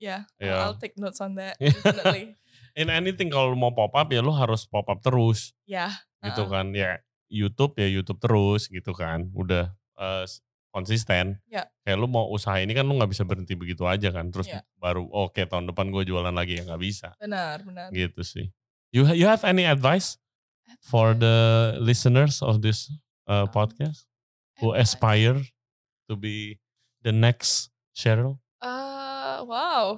[SPEAKER 2] Yeah,
[SPEAKER 1] Ya.
[SPEAKER 2] I'll take notes on that definitely.
[SPEAKER 1] In anything kalau mau pop up ya lu harus pop up terus
[SPEAKER 2] ya,
[SPEAKER 1] gitu
[SPEAKER 2] uh-uh.
[SPEAKER 1] kan. Ya YouTube ya YouTube terus gitu kan. Udah s- konsisten.
[SPEAKER 2] Ya.
[SPEAKER 1] Kayak lu mau usaha ini kan lu nggak bisa berhenti begitu aja kan. Terus
[SPEAKER 2] Ya.
[SPEAKER 1] baru oke tahun depan gue jualan lagi ya nggak bisa.
[SPEAKER 2] benar, benar.
[SPEAKER 1] Gitu sih. You ha- you have any advice for the listeners of this uh,
[SPEAKER 2] Um,
[SPEAKER 1] podcast who
[SPEAKER 2] Advice.
[SPEAKER 1] aspire to be the next Cheryl?
[SPEAKER 2] Uh, wow.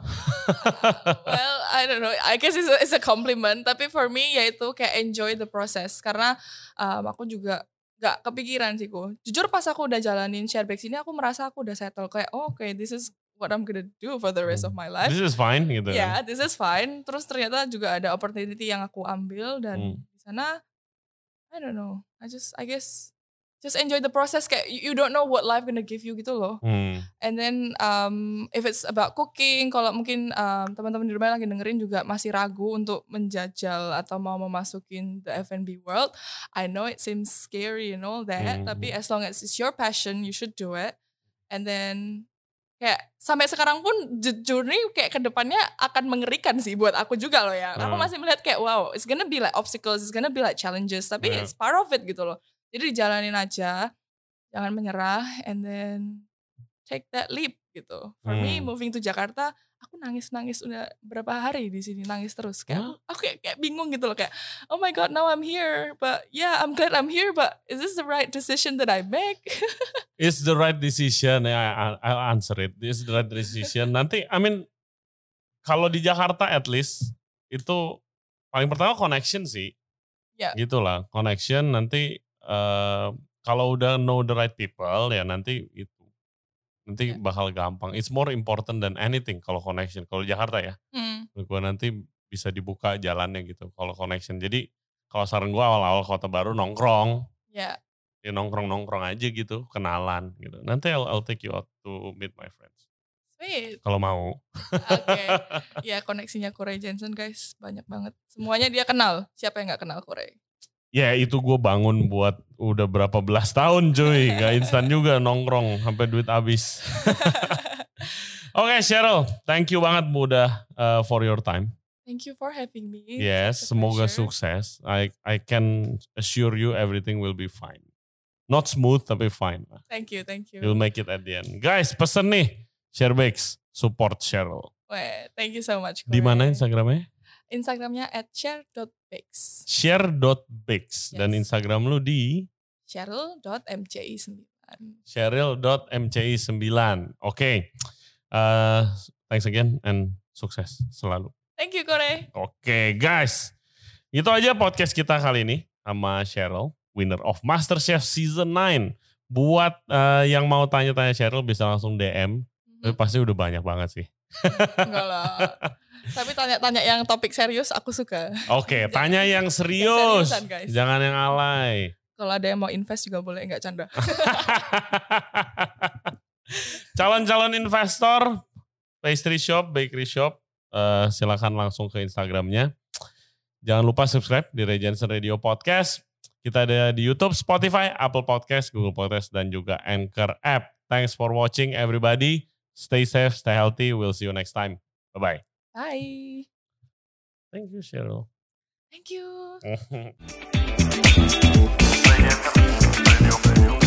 [SPEAKER 2] well, I don't know. I guess it's a, it's a compliment. Tapi for me yaitu kayak enjoy the process. Karena um, aku juga gak kepikiran sih ku. Jujur pas aku udah jalanin Shareback ini aku merasa aku udah settle. Kayak oh, oke this is what I'm gonna do for the rest of my life.
[SPEAKER 1] This is fine gitu.
[SPEAKER 2] Ya,
[SPEAKER 1] kan.
[SPEAKER 2] this is fine. Terus ternyata juga ada opportunity yang aku ambil dan
[SPEAKER 1] Hmm.
[SPEAKER 2] di sana I don't know. I just I guess just enjoy the process kayak you, don't know what life gonna give you gitu loh.
[SPEAKER 1] Hmm.
[SPEAKER 2] And then um, if it's about cooking, kalau mungkin um, teman-teman di rumah lagi dengerin juga masih ragu untuk menjajal atau mau memasukin the F&B world, I know it seems scary and all that,
[SPEAKER 1] Hmm.
[SPEAKER 2] tapi as long as it's your passion, you should do it. And then kayak sampai sekarang pun journey kayak ke depannya akan mengerikan sih buat aku juga loh ya. Aku
[SPEAKER 1] Hmm.
[SPEAKER 2] masih melihat kayak wow, it's gonna be like obstacles, it's gonna be like challenges, tapi
[SPEAKER 1] Yeah.
[SPEAKER 2] it's part of it gitu loh. Jadi dijalanin aja, jangan menyerah, and then take that leap gitu. For me
[SPEAKER 1] Hmm.
[SPEAKER 2] moving to Jakarta, aku nangis-nangis udah berapa hari di sini nangis terus. Kayak aku, aku kayak, kayak bingung gitu loh kayak, oh my god, now I'm here, but yeah, I'm glad I'm here, but is this the right decision that I make?
[SPEAKER 1] It's the right decision. Ya, I- I'll answer it. It's the right decision. Nanti, I mean, kalau di Jakarta at least itu paling pertama connection sih.
[SPEAKER 2] Ya.
[SPEAKER 1] Gitulah, connection. Nanti kalau udah know the right people ya nanti itu nanti
[SPEAKER 2] Ya.
[SPEAKER 1] bakal gampang. It's more important than anything kalau connection. Kalau Jakarta ya,
[SPEAKER 2] Hmm,
[SPEAKER 1] gue nanti bisa dibuka jalannya gitu. Kalau connection. Jadi kalau saran gue awal-awal kota baru nongkrong
[SPEAKER 2] ya,
[SPEAKER 1] ya nongkrong nongkrong aja gitu kenalan gitu nanti I'll, I'll take you out to meet my friends
[SPEAKER 2] sweet.
[SPEAKER 1] kalau mau
[SPEAKER 2] Oke, ya koneksinya Corey Jensen guys banyak banget. Semuanya dia kenal. Siapa yang nggak kenal Corey?
[SPEAKER 1] Ya itu gue bangun buat udah berapa belas tahun cuy gak instan juga nongkrong sampai duit habis oke Cheryl thank you banget Bu udah uh, for your time
[SPEAKER 2] Thank you for having me.
[SPEAKER 1] yes semoga
[SPEAKER 2] pleasure.
[SPEAKER 1] sukses I I can assure you everything will be fine Not smooth tapi fine.
[SPEAKER 2] Thank you, thank you.
[SPEAKER 1] You'll make it at the end. Guys, pesen nih. Sharebakes, support Cheryl.
[SPEAKER 2] Weh, thank you so much.
[SPEAKER 1] Di mana. Instagramnya?
[SPEAKER 2] Instagramnya at share.bakes.
[SPEAKER 1] Share.bakes. Dan
[SPEAKER 2] Yes.
[SPEAKER 1] Instagram lu di
[SPEAKER 2] Cheryl.mci9.
[SPEAKER 1] Cheryl.mci9. Oke. Uh, thanks again and sukses selalu.
[SPEAKER 2] Thank you, Kore.
[SPEAKER 1] Oke guys, itu aja podcast kita kali ini sama Cheryl, winner of MasterChef Season 9. Buat eh, yang mau tanya-tanya Cheryl bisa langsung DM, tapi pasti udah banyak banget sih.
[SPEAKER 2] Enggak lah. Tapi tanya-tanya yang topik serius aku suka.
[SPEAKER 1] Oke,
[SPEAKER 2] Jangan-
[SPEAKER 1] tanya yang serius,
[SPEAKER 2] seriusan, guys.
[SPEAKER 1] jangan yang alay.
[SPEAKER 2] Kalau ada yang mau invest juga boleh, enggak canda.
[SPEAKER 1] Calon-calon investor, pastry shop, bakery shop, eh, silakan langsung ke Instagramnya. Jangan lupa subscribe di Jensen Radio Podcast. Kita ada di YouTube, Spotify, Apple Podcast, Google Podcast, dan juga Anchor App. Thanks for watching everybody. Stay safe, stay healthy. We'll see you next time. Bye-bye.
[SPEAKER 2] Bye.
[SPEAKER 1] Thank you, Cheryl.
[SPEAKER 2] Thank you.